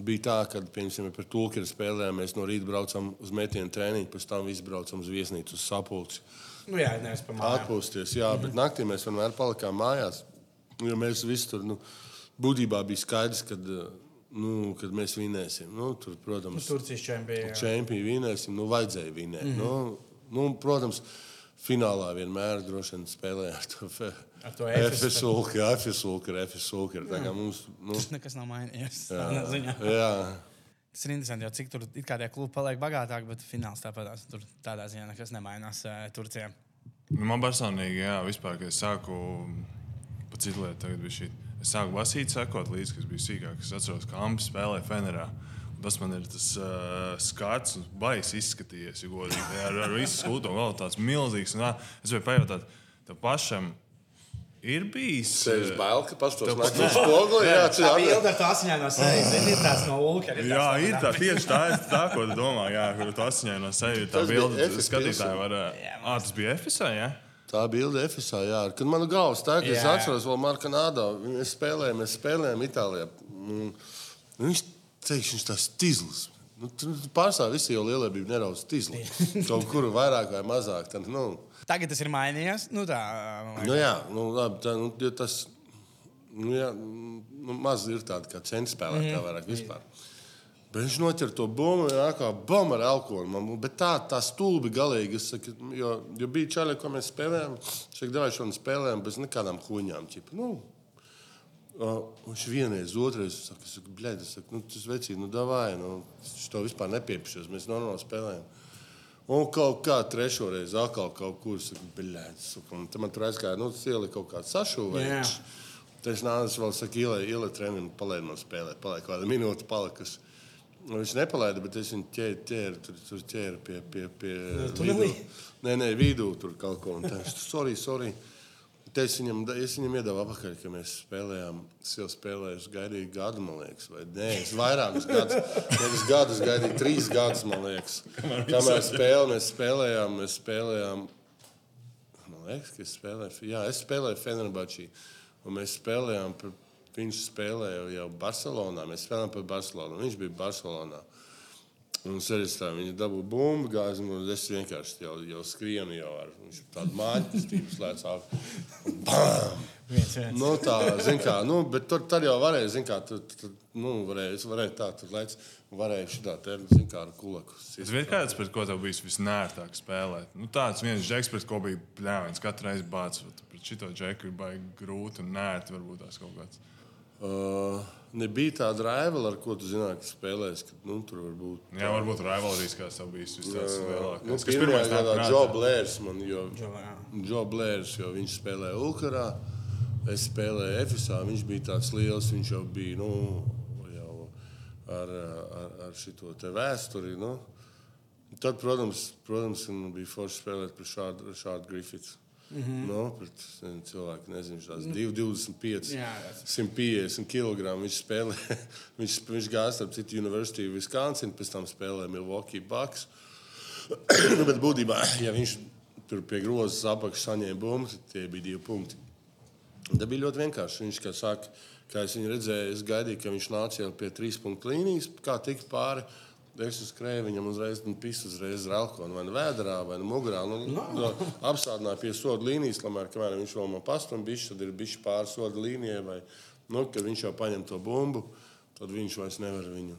bija tā, ka, piemēram, par tulkiem spēlēm mēs no rīta braucam uz metienu treniņu, pēc tam visi braucam uz viesnīcu, uz sapulci. Nu, jā, nevis pa mājām. Atpūsties, jā, bet naktī mēs vienmēr palikām mājās. Jo mēs visi tur nu, būtībā bija skaidrs, ka nu, kad mēs vinēsim. Nu, tur, protams, Turcijas čempions. čempionu vinēsim, nu, vajadzēja vinēt. Mm -hmm. nu, nu, protams, finālā vienmēr droši vien spēlēja ar to. Fe, Ar to Efes, FS Ulka, jā, FS Ulka, FS Ulka. Tā kā mums, nu, Tas nekas nav mainījies. tādā ziņā. jā, Tas ir interesanti, jo cik tur it kā tie klubi paliek bagātāki, bet fināls tāpat tur tādā ziņā nekas nemainās uh, Turcijā. Nu, man personīgi, jā, vispār, kad es sāku pa citu lietu, tagad bija šī. Es sāku basīt, sekot līdzi, kas bija sīkāk. Es atceros, ka Amps spēlēja Fenerā. Un Tas man ir tas uh, skats, un baisa izskatījies. ja godīgi. Ar, ar visu skūtu, un vēl tāds milzīgs. Un, tā, es gribēju pajautāt, tev pašam ir bijis. sevis bail, ka pastos naktas uz spoguli. Jā, Tā tā ar to asiņaino seju, zini, ir tāds no Ulka. Jā, ir tā tieši tā, es tā ko tu domā, jā, kur tu asiņaino seju. Tā Tas bija bilde, skatītāji var. Jā, tas bija Efesā, jā? Tā bilde Efesā, jā. Kad man galvas tā, ka es atceros vēl Marka Nādā, mēs spēlējām, mēs spēlējām Itālijā. Mm, Viņš viņš tas tīzlis. Nu, pārsvarā visi jau lielie bija nedaudz tīzli. Kaut kur vairāk vai mazāk. Tad, nu, Tagad tas ir mainījies. Nu, tā, nu, jā, nu, labi, tā, nu, jo tas nu, jā, nu, maz ir tāda kā centspēlētāja mm. vairāk vispār. Bet viņš noķer to bumbu, jau kā bomba ar alkoholu. Bet tā, tā stulbi galīgi. es Saku, jo, jo bija čaļi, ko mēs spēlējām. Šeit devās šodien spēlējām bez nekādām huņām. Ķipa, nu, viņš vienreiz, otrreiz saka, bļaigi, es saku, nu, tas vecīt, nu, davai, nu, viņš to vispār nepiepišķos, mēs normāli spēlējam. Un kaut kā trešo reizi atkal kaut kur, saka, bļaigi, saka, un tad man tur aizgāja, nu, tas ielika kaut kāds sašuvējies. Tad es nācu vēl, saka, ielai, ielai treniņu, palaid no spēlēt, palaid kāda minūte palikas. Nu, Viņš nepalaida, bet es viņu ķēru, ķēru, tur, tur ķēru pie, pie, pie tunelī? vidū. Nē, nē, vidū tur kaut ko. Un tā, sorry, sorry. Te es viņam, es viņam iedevu apakaļ, ka mēs spēlējām. Es jau spēlēju, es gaidīju gadu, man liekas, vai nē, es vairākus gadus. Nevis gadus, gaidīju trīs gadus, man liekas. Kamēr spēlē, mēs spēlējām, mēs spēlējām. Man liekas, ka es spēlēju, jā, es spēlēju Fenerbačī. Un mēs spēlējām, par, viņš spēlēja jau Barcelonā. Mēs spēlējām par Barcelonu. Viņš bija Barcelonā. Un es tā viņa dabūju bumbu, gāzi, un es vienkārši jau, jau skrienu jau ar viņš tādu māju kustību slēdz ap. Bam! viens, viens. Nu, tā, kā, nu, bet tur tad jau varēja, zin kā, tur, tur, nu, varēja, es varēju tā, tur lēc, varēja šitā te, zin kā, ar kulaku. Tas bija kāds, pret ko tev bija visnērtāk spēlēt. Nu, tāds viens džeks, pret ko bija pļāvins. Katru reizi bācis. Pret šito džeku ir baigi grūti un nērti varbūt tās kaut kāds. Uh, nebija tāda raivala, ar ko tu zināji, ka spēlēs, ka, nu, tur var būt. Jā, varbūt rivalrīs kāds tev bijis vis tāds Nu, lielākais. Kas gadā prātā? Džo Blērs man, jo Džo, Blērs, jo viņš spēlēja Ulkarā, es spēlēju Efesā, viņš bija tāds liels, viņš jau bija, nu, jau ar, ar, ar šito te vēsturi, nu. Tad, protams, protams bija forši spēlēt par šādu, šādu Griffiths. Mm -hmm. no, pret nezinu, cilvēku, nezinu, tās 225, Jā, 150 kg. Viņš spēlēja, viņš, viņš gāja starp citu University of Wisconsin, pēc tam spēlēja Milwaukee Bucks. nu, bet būtībā, ja viņš tur pie grozas apakšas saņēma bumbu, tad tie bija divi punkti. Un Tas bija ļoti vienkārši. Viņš, kā, saka, kā es viņu redzēju, es gaidīju, ka viņš nāca jau pie trīs punktu līnijas, kā tika pāri. Es uzskrēju viņam uzreiz, nu, pisu uzreiz alkoholu, vai nu vēdā, vai nu mugurā. Nu, no. Apstādināju pie soda līnijas, lamēr, kamēr viņš vēl man pastāv, bijis, tad ir bijis pāri soda līnijai, vai nu, kad viņš jau paņem to bumbu, tad viņš vairs nevar viņu.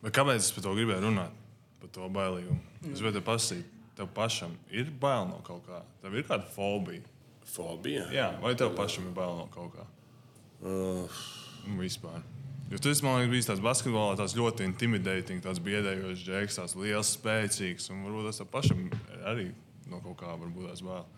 Bet kāpēc es par to gribēju runāt? Par to bailīgumu. Es gribēju pasīt, tev pašam ir bail no kaut kā. Tev ir kāda fobija. Fobija. Jā, vai tev pašam ir bail no kaut kā? Uh, Nu, vispār. Jo tas, man liekas, bija tāds basketbolā, tāds ļoti intimidējošs, tāds biedējošs, džeks, tāds liels, spēcīgs. Un varbūt tas pašam arī no kaut kā varbūt tās bail.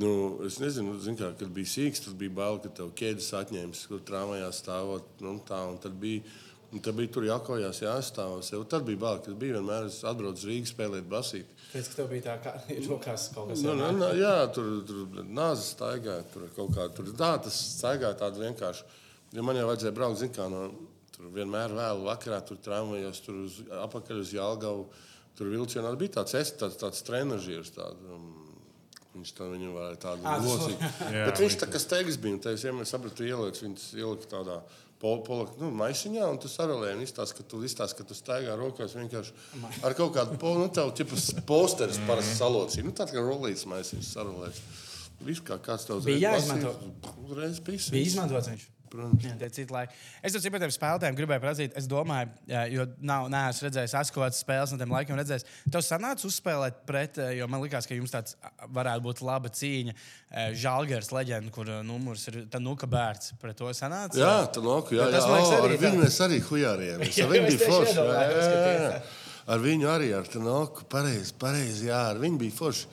Nu, es nezinu, zin kā, kad bija sīgs, tad bija bail, ka tev ķēdes atņems, kur trāmajā stāvot. Nu, tā, un tad bija, un tad bija tur jākojās, jāstāv. Tad bija bail, kad bija vienmēr es atbraucu uz Rīgas spēlēt basīt. Pēc tam, bija tā kā rokās kaut kas Nu, nu, nu, jā, tur, tur nāzes staigāja, tur kaut kā tur tā, tas staigāja tādu vienkārši. Ja man jau vajadzēja braukt, zin kā, no, tur vienmēr vēlu vakarā, tur tramvajos, tur uz, apakaļ uz Jālgavu, tur vilcienā bija tāds, es, tāds, tāds trenažieris. Tād, um, Viņš tam viņu varēja tādu. Jā, Bet viņš viņš- tā kā steigas bija. Tā es vienmēr sapratu, ielikt viņus ielikt tādā polaka nu, maisiņā, un tu sarolēji, un izstāst, ka tu, izstāst, ka tu staigā rokās vienkārši ar kaut kādu po, nu, tev, ķipas, posteris parasti salocīja. Nu, tāds kā rolīts maisiņš sarolēts. Viss kā kāds tev Bija jāizmanto. Uzreiz pīs. Bija izmantots viņš. Protams. Jā, tie citi laiki. Es tam citiem spēlētājiem gribēju prasīt, es domāju, jā, jo nav, neesmu redzējis atskaites spēles no tiem laikiem. Redzējis. Tev sanāca uzspēlēt pret, eh, jo man liekas, ka jums tāds varētu būt laba cīņa. eh, Žalgers leģenda, kur eh, numurs ir Tanuka bērns. Pret to sanāca. Jā, tā noku, jā, jā, tas, liekas, jā, arī ar tā- viņu mēs arī hujārījām. Jā, es bija forši. jā, jā, jā. Ar viņu arī ar Tanoku. Pareizi, pareizi, jā, ar viņu bija forši.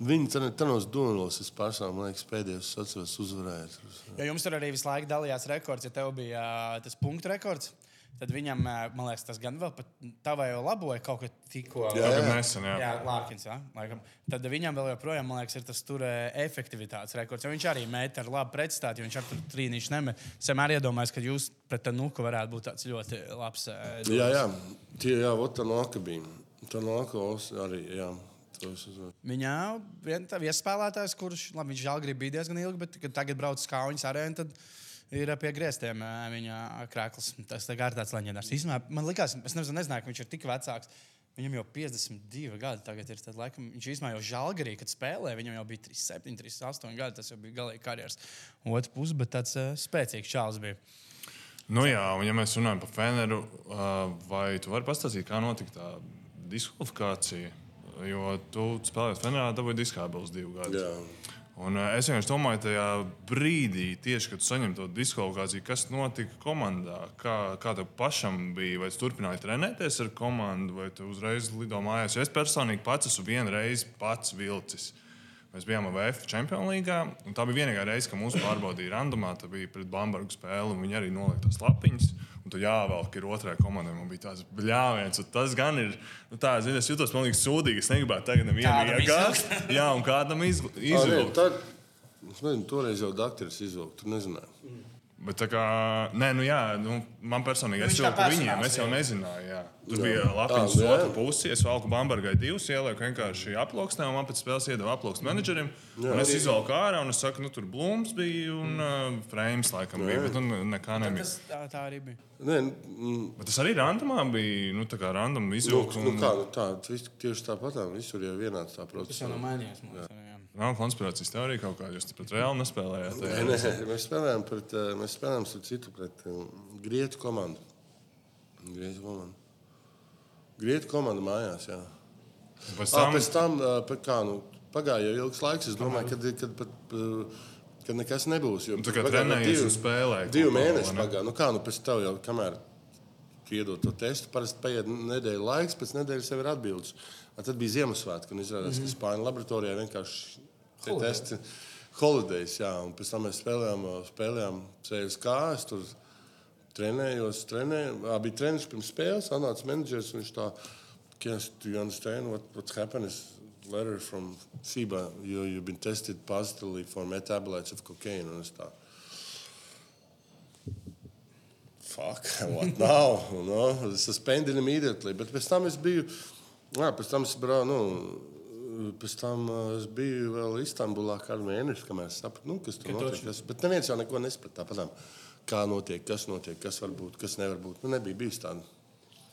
Viņi tanos duelos, es pašām, man liekas, pēdējos atceros uzvarēju. Jo jums tur arī visu laiku dalījās rekords. Ja tev bija tas punktu rekords, tad viņam, man liekas, tas gan vēl pat tavai jau laboja kaut ko tikko. Jā, Tagad nesen, jā. Jā, Lārkins. Jā, laikam. Tad viņam vēl joprojām, man liekas, ir tas tur efektivitātes rekords. Jo viņš arī met ar labu pretstātu, jo viņš ar tur trīnīšu nemet. Es vienmēr iedomājos, ka jūs pret tā nuku varētu būt tāds ļoti labs. eh, Jā, jā, tie, jā, ot, tā nāka bija. Tā nāka arī, jā. Viņā viens viespēlētājs, kurš, labi, viņš žēl bija diezgan ilgi, bet kad tagad brauc uz Kaunas arēnu, tad ir pie griestiem eh, viņa krāklis. Tas tā kā ir tāds leģendārs. Īsumā man liekas, es nezināju, ka viņš ir tik vecāks. Viņam jau 52 gadi tagad ir. Tad, laikam, viņš īstenībā jau žēlgarī, kad spēlēja. Viņam jau bija 37, 38 gadi. Tas jau bija galīgi karjeras otrs puses, bet tāds uh, spēcīgs čāls bija. Nu, jā, un ja mēs runājam par Feneru, uh, vai tu vari pastāstīt, kā notika tā diskvalifikācija? Jo tu spēlējot Fenerā, dabūji diskābels divu gadu. Jā. Un, uh, es vienkārši domāju, tajā brīdī, tieši kad saņem to diskvalifikāciju, kas notika komandā, kā, kā tev pašam bija, vai tu turpināji trenēties ar komandu, vai tu uzreiz lido mājās. Jo es personīgi pats esmu vienu reizi pats vilcis. Mēs bijām VF Champions League. Tā bija vienīgā reize, kad mūsu pārbaudīja randomā. Tā bija pret Bambergu spēli. un Viņi arī nolika tās lapiņas. Un tur jāvelk ir otrajai komandai. Man bija tāds bļāviens. un Tas gan ir. Nu, tā, zini, es jutos pilnīgi sūdīgi. Es negribētu tagad nevienu iegāzt. Jā, un kādam iz- nē, izvilkt. tad, es nezinu, toreiz jau dakteris izvilka, tu nezināji. Bet tā kā, nē, nu jā, nu, man personīgi, es viņš jau par viņiem, es jau jā. nezināju. Jā. Tur Jā. bija lapiņas uz jā. otru pusi. Es valku Bambergai divus, ielieku vienkārši aploksnē, un man pēc spēles iedeva aploksni menedžerim. Jā. Un es izvelku ārā, un es saku, nu tur blūms bija, un uh, frames laikam bija, bet nu, nekā nebija. Tas tā, tā arī bija. Nē, mm, Bet tas arī randumā bija, nu tā kā random nu, izvilks. nu, un- kā, nu, tā, tas tieši tāpat, tā, visur jau vienāds tā Tas process. jau nav mainījies. Nav konspirācijas teorija kaut kāda, jūs pret reāli nespēlējāt. Nē, nē, mēs spēlējām pret, eh, mēs spēlējām ar citu, pret uh, Grieķu komandu. Grieķu komandu. Grieķu komandu mājās, jā. Pēc Ah, tam, pēc tam, pēc kā, nu, pagāja jau ilgs laiks. Es domāju, ka kad, pat, ā, kad nekas nebūs. Jo Nu, tā kā divi- un spēlēji Divi mēneši pagāja. Nu, kā, nu, pēc tam jau, kamēr iedod to testu, parasti paiet nedēļa laiks, pēc nedēļas jau ir atbildes. A, tad bija Ziemassvētki, un izrādās, mm -hmm. ka Spāņu laboratorijā vienkārši tie testi holidays, jā, un pēc tam mēs spēlējām, spēlējām ceļus kājas. Tur trenējos, trenēju. Bija treniņš pirms spēles, atnāca menedžers. un Viņš tā, Yes, do you understand what, what's happened? Is letter from FIBA. You, you've been tested positively for metabolites of cocaine. Un es tā, fuck, what now? No? Suspended immediately. Bet pēc tam es biju, jā, pēc tam es braucu, nu, pēc tam uh, es biju vēl Istanbulā kādu mēnesi, kamēr es sapratu, nu, kas tur Ka notiek. Kas, bet neviens jau neko nesaprata tāpatām. Kā notiek, kas notiek, kas var būt, kas nevar būt. Nu, nebija bijis tāda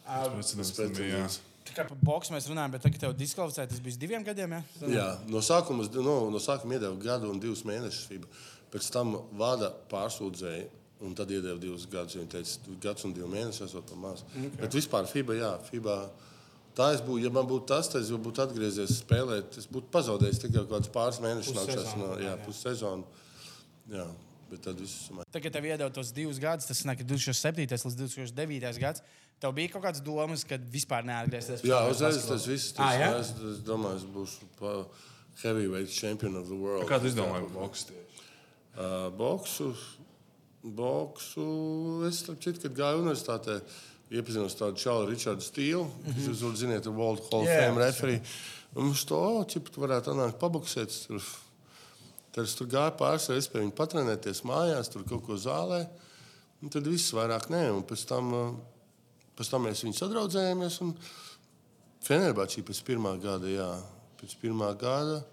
tam bija. Tā kā par boksu mēs runājam, bet tagad tev diskvalificēja, tas bija diviem gadiem. Ja? Jā, no sākuma, no, no sākuma iedeva gadu un divus mēnešus FIBA. Pēc tam vada pārsūdzēja, un tad iedeva divus gadus. Viņa teica, gads un divi mēneši esot par maz. Okay. Bet vispār FIBA, jā, FIBA. Tā es būtu, ja man būtu tas, tad es būtu atgriezies spēlēt. Es būtu pazaudējis tikai kaut kādus pāris mēnešus. No, jā, jā. pussezonu. Jā, bet tad viss ir. Tagad tev iedod tos divus gadus, tas nāk 2007. līdz 2009. gads. Tev bija kaut kādas domas, ka vispār neatgriezties pie Jā, uzreiz tas viss. Ah, Tas, jā? es, es domāju, es būšu pa- heavyweight champion of the world. Kā tu izdomāji par boksu? Uh, boksu, boksu. Es starp citu, kad gāju universitātē, iepazinos tādu čalu Richardu Stīlu, mm -hmm. kas, jūs zināt, ir World Hall of Jā, Fame. Un viņš to, oh, tu varētu atnākt paboksēt. Es Tur, es tur gāju pāris reizes pie viņa patrenēties mājās, tur kaut ko zālē. Un tad viss vairāk nē. Un pēc tam, uh, pēc tam mēs viņu sadraudzējāmies. Un Fenerbahčī pēc pirmā gada, jā, pēc pirmā gada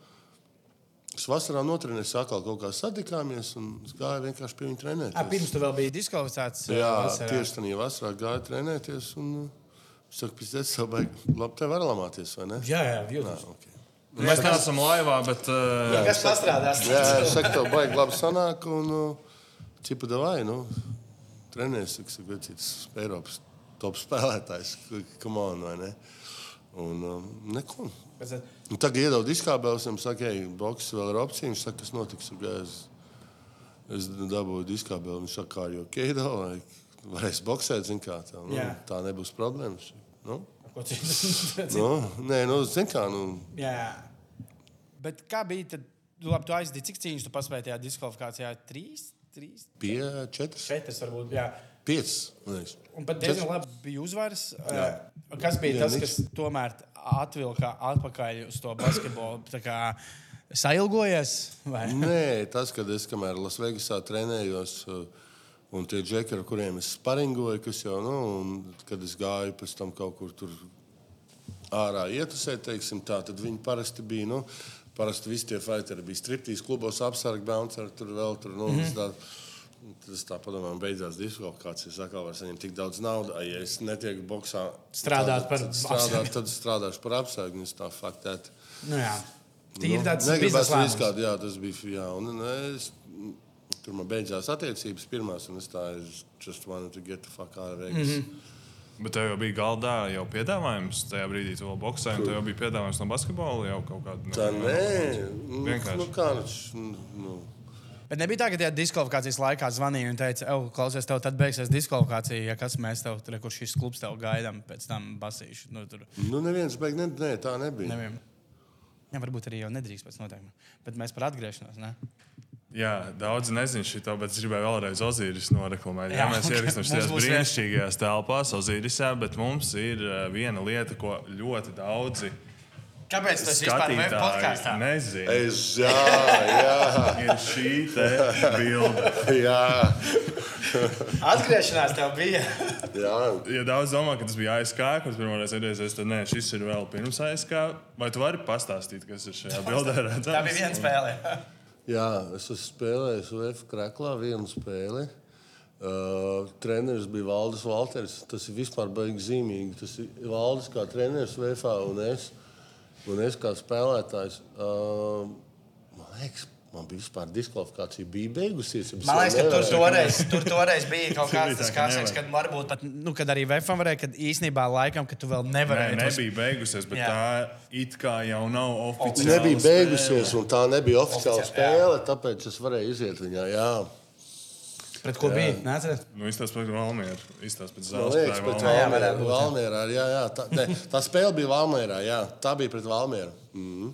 Es vasarā notrenēju, atkal kaut kā satikāmies un gāju vienkārši pie viņa trenēties. A, pirms tu vēl biji diskvalificēts. Jā, vasarā. tieši tādā vasarā gāju trenēties. Un, uh, es saku, pēc tam jau baigi. Labi, tev var lamāties, vai ne? jā, jā jūtas. Jā, okay. Mēs neesam laivā, bet uh, Kas pastrādās? Jā, es saku, tev baigi labi sanāk. Un, uh, cipa davai, nu, trenēs, es saku, vecīts Eiropas top spēlētājs. Come on, vai ne? Un um, neko. Un tagad iedod diskābēlis, un saka, ej, boks vēl ir opcija. Viņš saka, kas notiks. Es, es dabūju diskābeli, viņš saka, kā jau keido, vai varēs boksēt, zin kā tā. Nu, Jā. tā nebūs problēmas. Nu, Ko citu? nu, nē, nu, zin kā, nu, Jā. Bet kā bija tad? Nu, labi, tu aizdīji, cik cīņas tu paspēji tajā diskvalifikācijā? Trīs, trīs, pie četras, četras varbūt. Jā. piecas. man liekas. Un pat diezgan labi bija uzvaras. Uh, Kas bija Jā, tas, kas tomēr atvilka atpakaļ uz to basketbolu? Sailgojies? Vai? Nē, tas, kad es kamēr Lasvegasā trenējos, uh, un tie džekari, ar kuriem es sparingoju, kas jau, nu, un kad es gāju pēc tam kaut kur tur ārā ietusēt, teiksim, tā, tad viņi parasti bija, nu, parasti visi tie fighteri bija striptīs klubos, apsargi, bouncer, tur vēl tur, nu, mm -hmm. Tas tā padomā, beidzās diskvalifikācija. Es atkal varu saņemt tik daudz naudas. Ja es netieku boxā, Strādāt par strādāt, tad strādāšu par apsargu. Es tā faktēt. Nu, jā. Tīri Nu, tāds negribas riskēt, jā, tas bija. Jā, un, un es, tur man beidzās attiecības pirmās, un es tā es just wanted to get the fuck out of Vegas. Mm -hmm. Bet tev jau bija galdā jau piedāvājums. Tajā brīdī tu vēl boxēji, un tev jau bija piedāvājums no basketbola jau kaut kāda. Tā nē, nu, Vienkārši. nu, kā nu, nu, Bet nebija tā, ka tajā diskvalifikācijas laikā zvanīja un teica, ej, klausies, tev tad beigsies diskvalifikācija, ja kas mēs tev tur, kur šis klubs tev gaidām, pēc tam basīšu. Nu, tur nu neviens beig, ne, nē, tā nebija. nevienam. Jā, varbūt arī jau nedrīkst pēc noteikumiem. Bet mēs par atgriešanos. Ne? Jā, daudz nezinu šo, bet es gribēju vēlreiz Ozīris noreklamēt. Jā, Jā, mēs ierakstām mums šajās būs brīnišķīgajās telpās, Ozīrisā, bet mums ir uh, viena lieta, ko ļoti daudzi Kāpēc tas vispār skatītāji podkāstā? nezina. Es, jā, jā, Ir šī te bilde. jā, Atgriešanās tev bija. jā. Ja daudz domā, ka tas bija ASK, kurš pirmo reizi redzējis, tad nē, šis ir vēl pirms ASK. Vai tu vari pastāstīt, kas ir šajā bildē redzams? Tā bija viena spēle. Jā, es esmu spēlējis UF Kraklā vienu spēli. Uh, treneris bija Valdis Valters. Tas ir vispār baigi zīmīgi. Tas ir Valdis kā treneris VFā un es, un es kā spēlētājs. Uh, man liekas, man bija vispār diskvalifikācija. Bija beigusies. Man liekas, ka tur toreiz, tur toreiz bija kaut kāds bija tas tā, ka kāds, kad varbūt pat, nu, kad arī VFM varēja, kad īsnībā laikam, ka tu vēl Nē, nevarēji. tos- nebija beigusies, bet Jā. tā it kā jau nav oficiāli. Nebija beigusies, un tā nebija oficiāla Oficiāli, spēle. Tāpēc es varēju iziet viņā. Jā. Pret ko bija? Nāciet. Nu, izstāst par Valmieru. Izstāst pēc zāles. liekas, pēc. Jā, Valmierā. jā. Valmierā jā, jā, tā, ne, tā spēle bija Valmierā. Jā, tā bija pret Valmieru. Mm.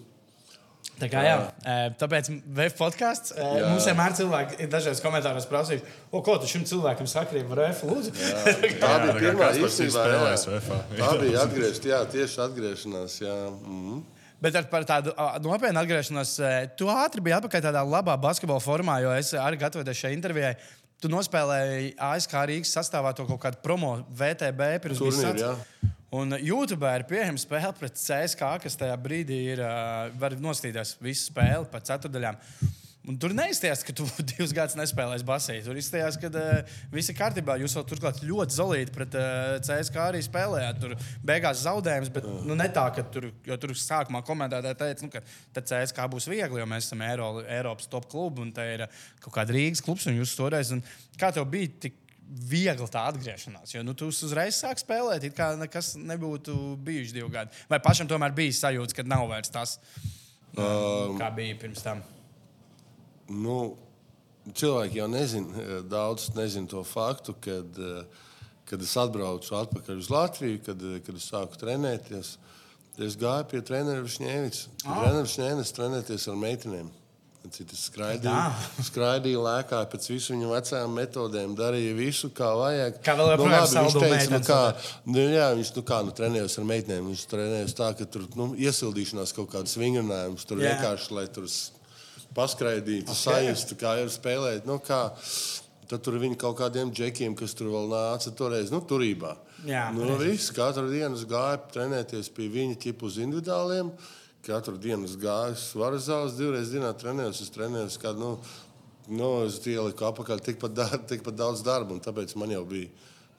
Tā kā, jā. Jā. Tāpēc VF podkāsts Jā. mums vienmēr cilvēki ir dažos komentāros prasījuši, o, ko tu šim cilvēkam saki, VF lūdzu. Tā Jā, bija tā kā pirmā īstenībā. spēlējis jā. VFā. Tā bija atgriezt, jā, tieši atgriešanās. Jā. Mm. Bet ar par tādu nopietnu atgriešanos, tu ātri biji atpakaļ tādā labā basketbola formā, jo es arī gatavoties šai intervijai. Tu nospēlēji ASK Rīgas sastāvā to kaut kādu promo VTB pirms jā. Un YouTube ir pieejama spēle pret CSK, kas tajā brīdī ir. Var nostīties visu spēli pa ceturdaļām. Un tur neizstājās, ka tu divus gadus nespēlēsi basīti. Tur izstājās, ka uh, viss ir kārtībā. Jūs jau turklāt ļoti zelīti pret uh, CSK arī spēlējāt. Tur beigās zaudējums, bet nu, ne tā, ka tur, tur sākumā komentētāji teica, nu, ka CSK būs viegli, jo mēs esam Eiro, Eiropas top klubi un te ir uh, kaut kāda Rīgas klubs un jūs toreiz. Un kā tev bija tik viegli tā atgriešanās? Jo nu, tu uzreiz sāki spēlēt, it kā nekas nebūtu bijuši divi gadi. Vai pašam tomēr bija sajūta, ka nav vairs tas, um, kā bija pirms tam? Nu, cilvēki jau nezina, eh, daudz nezina to faktu, kad, eh, kad es atbraucu atpakaļ uz Latviju, kad, eh, kad es sāku trenēties. Es gāju pie treneru Šņēvics. Ah. Treneris Šņēvis trenēties ar meitenēm. Es skraidīju, Tā. skraidīju lēkāju pēc visu viņu vecajām metodēm, darīju visu, kā vajag. Kā vēl joprojām labi, viņš teica, nu, meitenes, kā, nu, jā, viņš nu, kā, nu, trenējas ar meitenēm. Viņš trenējas tā, ka tur nu, iesildīšanās kaut kādas vingrinājumus, tur Jā. vienkārši, lai tur paskraidītu, Ok. sajustu, kā jau spēlēt. Nu, kā, tad tur viņi kaut kādiem džekiem, kas tur vēl nāca, toreiz nu, turībā. Jā, nu, viss, katru dienu es gāju trenēties pie viņa ķipu uz individuāliem. katru dienu gāju svaru zāles, divreiz dienā trenējos. Es trenējos, kad nu, nu, es ieliku apakaļ tikpat, dar, tikpat daudz darba, un tāpēc man jau bija.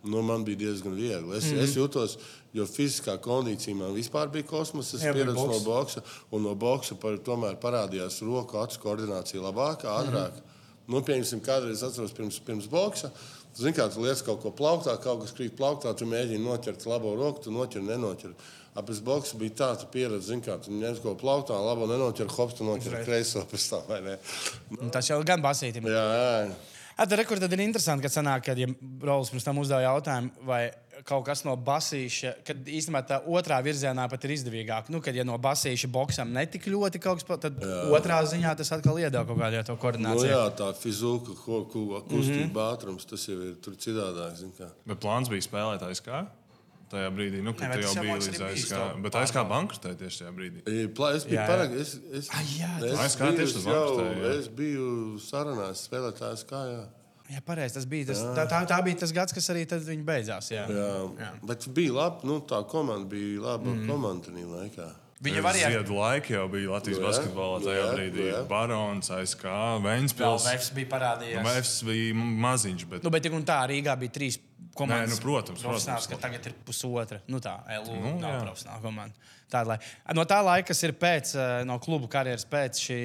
Nu, man bija diezgan viegli. Es, mm -hmm. es jutos, jo fiziskā kondīcija man vispār bija kosmosa. Es pieredzu no boksa, un no boksa par, tomēr parādījās roku acu koordinācija labāka, ātrāk. Mm -hmm. Nu, pieņemsim, kādreiz atceros pirms, pirms boksa. Zini, kā tu lietas kaut ko plauktā, kaut kas krīt plauktā, tu mēģini noķert labo roku, tu noķer, nenoķer. Apēc boksa bija tā, tu pieredzi, zini, kā tu ņem kaut ko plauktā, labo nenoķer, hops, tu noķer kreiso pēc tam, vai ne? Un Tas jau gan basītim. Jā, jā. Tad rekur, tad ir interesanti, kad sanāk, kad ja Rolex pirms tam uzdeva jautājumu, vai kaut kas no basīša, kad īstenībā tā otrā virzienā pat ir izdevīgāk. Nu, kad ja no basīša boxam netik ļoti kaut kas, tad jā. otrā ziņā tas atkal iedod kaut kādu to Nu, koordināciju. jā, tā fizika, ko, kustība, mm -hmm. ātrums, tas jau ir tur citādāk. kā. Bet plāns bija spēlēt ASK. Tajā brīdī, nu, kad tas jau liekas, līdz to Bet ASK bankrotēja tieši tajā brīdī. Es biju parag... Es, es, Ah, jā, es, ASK biju tieši tas jau, jā. es biju sarunās spēlētājs, kā jā. Jā, pareizi. Tas bija tas, tā, tā, tā bija tas gads, kas arī tad viņi beidzās. Jā. Jā. jā. Bet bija labi, nu, tā komanda bija laba mm. komanda tajā laikā. Viņa arī ar Ziedu laiki jau bija Latvijas Nu jā, basketbolā nu tajā jā, brīdī. nu jā. Barons, ASK, Vēnspils. Vēfs bija parādījies. Vēfs bija maziņš, bet Nu, bet un tā Rīgā bija trīs komandas. Nē, nu, protams, protams. ka tagad ir pusotra. Nu, tā LU Nu, nav jā. profesionāla komanda. Tāda, lai, no tā laika, kas ir pēc, eh, no klubu karjeras, pēc šī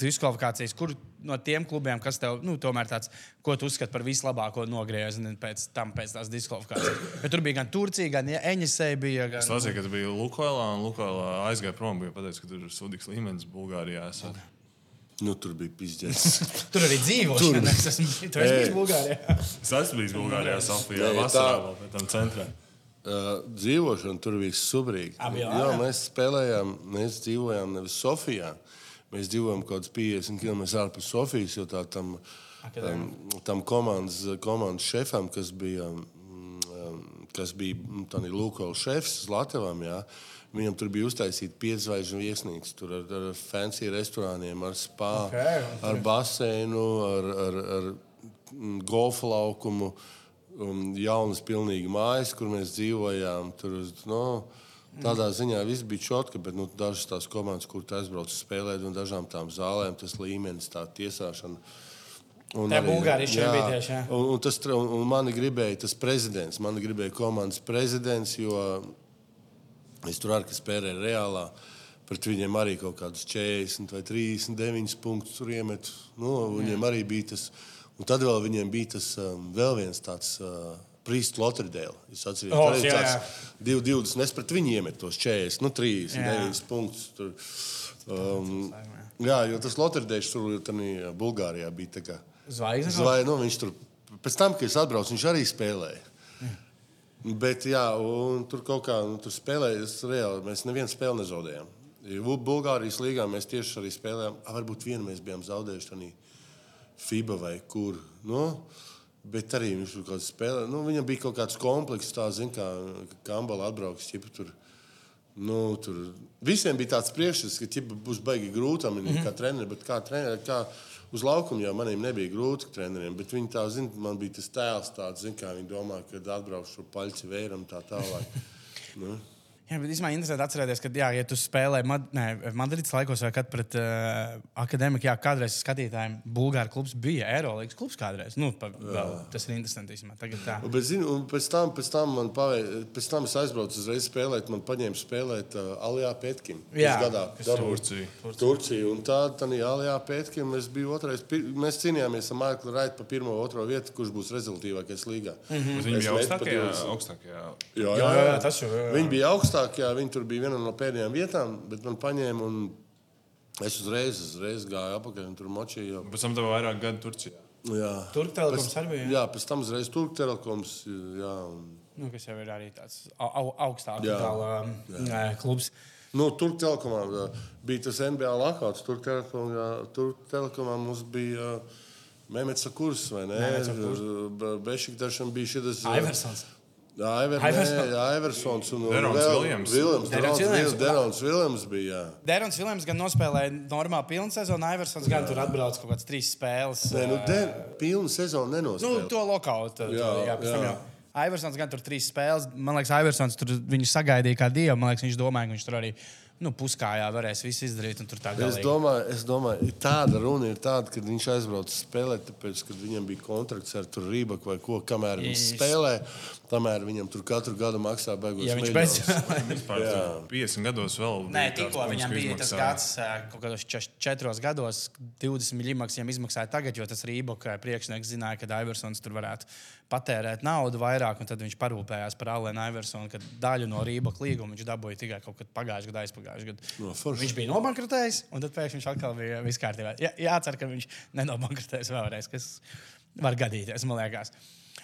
diskvalifikācijas, kur no tiem klubiem, kas tev, nu, tomēr tāds, ko tu uzskati par vislabāko nogriezienu pēc tam, pēc tās diskvalifikācijas. Bet tur bija gan Turcija, gan Eņģisei bija. Gan, es lasīju, ka tu biji Lukoilā, un Lukoilā aizgāja prom, bija pateicis, ka tur ir sudīgs līmenis Bulgārijā. esot. Nu, tur bija pizdzēs. Tur arī dzīvošana. Es esmu, tu esi bijis Bulgārijā. Es esmu bijis Bulgārijā, Sofijā, vasarā, pēc tam centrā. Uh, dzīvošana tur bija subrīga. Bija Jā, mēs spēlējām, mēs dzīvojām nevis Sofijā. Mēs dzīvojām kaut kāds 50 km ārpus Sofijas, jo tā tam, um, tam komandas, komandas šefam, kas bija, um, kas bija mm, Lukola šefs uz Latvijām, jā, viņam tur bija uztaisīta piedzvaigžņu viesnīca. Tur ar, ar fancy restorāniem, ar spā, Ok, ok. ar baseinu, ar, ar, ar mm, golfa laukumu. Um, jaunas, pilnīgi mājas, kur mēs dzīvojām. Tur, no, tādā ziņā viss bija čotka, bet nu, dažas tās komandas, kur tu aizbrauc spēlēt, un dažām tām zālēm tas līmenis, tā tiesāšana. Un Tā Bulgārija bija tieši, jā. Un, un, tas, un, un mani gribēja tas prezidents, mani gribēja komandas prezidents, jo es tur arī spēlēju reālā. Pret viņiem arī kaut kādus 40 vai 39 punktus tur iemet. Nu, viņiem arī bija tas. Un tad vēl viņiem bija tas um, vēl viens tāds. Uh, Prīsts Lotrdēls. Es atceros, ka jā, jā. tas bija 20. Es pret viņu iemetu tos 40, nu, 39 Jā. punktus. Tur. Um, jā, jo tas Lotrdēls tur tādā Bulgārijā bija. tā kā- Zvaigznes. Vai, nu, viņš tur pēc tam, kad es atbraucu, viņš arī spēlēja. Bet, jā, un tur kaut kā nu, tur spēlēja. es Reāli, mēs nevienu spēli nezaudējām. Bulgārijas līgā mēs tieši arī spēlējām. A, varbūt vienu mēs bijām zaudējuši FIBA vai kur. Nu, bet arī viņš tur kaut kādā spēlē. Nu, viņam bija kaut kāds komplekss, tā zin, kā Kambala atbrauks. Ķipa, tur, nu, tur. Visiem bija tāds priekšstats, ka ķipa, būs baigi grūti mm -hmm. kā trenerim, bet kā trenerim. Kā Uz laukuma jau maniem nebija grūti treneriem, bet viņi tā zina, man bija tas tēls tāds, zin, kā viņi domā, kad atbraukšu paļķi vēram tā tālāk. Nu. Jā, bet īstenībā interesanti atcerēties, ka, jā, ja tu spēlēji Mad ne, Madrides laikos vai kad pret uh, akadēmiku, jā, kādreiz skatītājiem Bulgāru klubs bija Eirolandes klubs kādreiz. Nu, pa, vēl, tas ir interesanti. Tagad tā. Un, Bet, zinu, un pēc, tam, pēc, tam man pavē, pēc tam es aizbraucu uzreiz spēlēt. Man paņēma spēlēt uh, Alijā Pētkim. Jā, gadā Turcija. Turciju. Un tā, tā Alijā Pētkim mēs bijām otrais. Mēs cīnījāmies ar Maiklu Raitu par pirmo, otro vietu, kurš būs rezultātīvākais līgā. Mm -hmm. Viņi bija augstākajā. augstākajā. Jā, Jā, jā, jā, tas jau ir. Viņi bija augstākie, viņi tur bija viena no pēdējām vietām, bet man paņēma un es uzreiz, uzreiz gāju apakaļ un tur močīju. Pēc tam tev vairāk gadu Turcijā. Jā. Turk Telekoms arī bija. Jā, pēc tam uzreiz Turk Telekoms. Jā, un... Nu, kas jau ir arī tāds au, au, augstāks Jā. tāla, um, klubs. Nu, tur telekomā bija tas NBA lakauts. Tur telekomā, tur telekomā mums bija uh, Mēmets Kurs vai ne? Bešiktašam bija šis. Iversons. Nē, Aiversons un Viljams. Derons Viljams. Bija. Jā. Derons Viljams gan nospēlēja normālu pilnu sezonu, Iversons gan tur atbrauca kaut kādas trīs spēles. Nē, nu, de, pilnu sezonu Nu, nenospēlēja. to lokālu. Jā, Jā, jā, jā. jau. Iversons gan tur trīs spēles. Man liekas, Iversons tur viņu sagaidīja kā dievu. Man liekas, viņš domāja, ka viņš tur arī nu, puskājā varēs visu izdarīt. un tur tā Es domāju, es domāju, tāda runa ir tāda, ka viņš aizbrauca spēlēt, tāpēc, ka viņam bija kontrakts ar Rībaku vai ko, kamēr viņš spēlē, tamēr viņam tur katru gadu maksā beigās. Ja viņš miljonus. beidz. Vispār tur 50 gados vēl. Nē, tikko viņam bija tas gads, kaut kādos češ- četros gados, 20 miljonus viņam izmaksāja tagad, jo tas Rīboka priekšnieks zināja, ka Iversons tur varētu patērēt naudu vairāk, un tad viņš parūpējās par Alēnu Iversonu, ka daļu no Rīboka līguma viņš dabūja tikai kaut kad pagājušajā gadā, aizpagājušajā gadā. No, forši. viņš bija nobankrotējis, un tad pēkšņi viņš atkal bija viss kārtībā. Jā, jācer, ka viņš nenobankrotēs vēlreiz, kas var gadīties, man liekas.